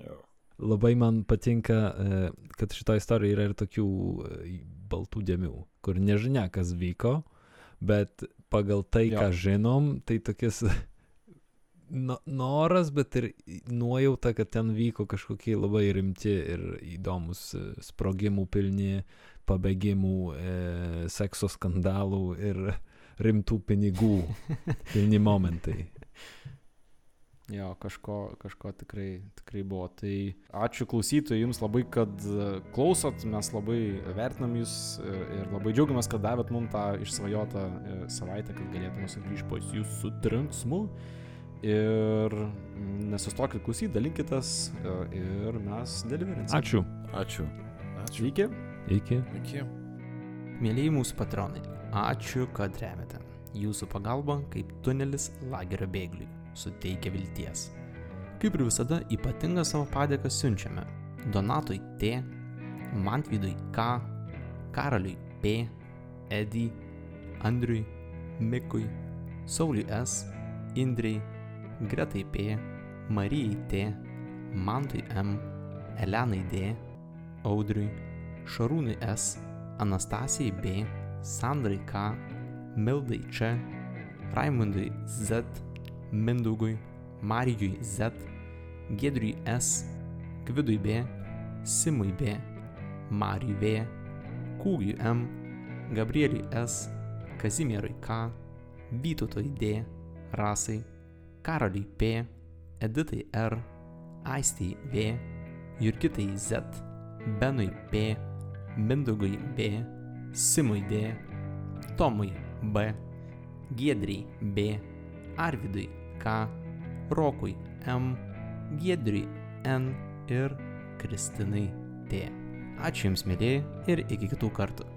Jo. Labai man patinka, e, kad šitoje istorijoje yra ir tokių e, baltų dėmių, kur nežinia, kas vyko, bet pagal tai, Jo. ką žinom, tai tokias no, noras, bet ir nuojauta, kad ten vyko kažkokie labai rimti ir įdomus e, sprogimų pilni, pabėgimų, sekso skandalų ir rimtų pinigų pilni momentai. Jo, kažko, kažko tikrai, tikrai buvo. Tai ačiū klausytojai jums labai, kad e, klausot, mes labai vertinam jūs ir, ir labai džiaugiamės, kad davėt mums tą išsvajotą e, savaitę, kad galėtume sugrįžti pas jūs su trenksmu. Ir nesustokit klausyti, dalinkitės e, ir mes deliverinsim. Ačiū. Ačiū. Ačiū. Iki. Iki. Iki. Mėlyjei mūsų patronai, ačiū, kad remiate. Jūsų pagalba kaip tunelis lagerio bėgliui suteikia vilties. Kaip ir visada, ypatingą savo padėką siunčiame. Donatui T, Mantvydui K, Karaliui P, Edį, Andriui, Mikui, Sauliui S, Indrei, Gretai P, Marijai T, Mantui M, Elenai D, Audriui, Šarūnui S, Anastasijai B, Sandrai K, Mildai Č, Raimundui Z, Mindaugui, Marijui Z, Gedriui S, Gvidui B, Simui B, Marijui V, Kūgiui M, Gabrieliui S, Kazimierui K, Vytautui D, Rasai, Karoliui P, Editai R, Aistijai V, Jurgitai Z, Benui P, Mindaugui B, Simui D, Tomui B, Giedriai B, Arvidui K, Rokui M, Giedriui N ir Kristinai T. Ačiū Jums, mėlyje, ir iki kitų kartų.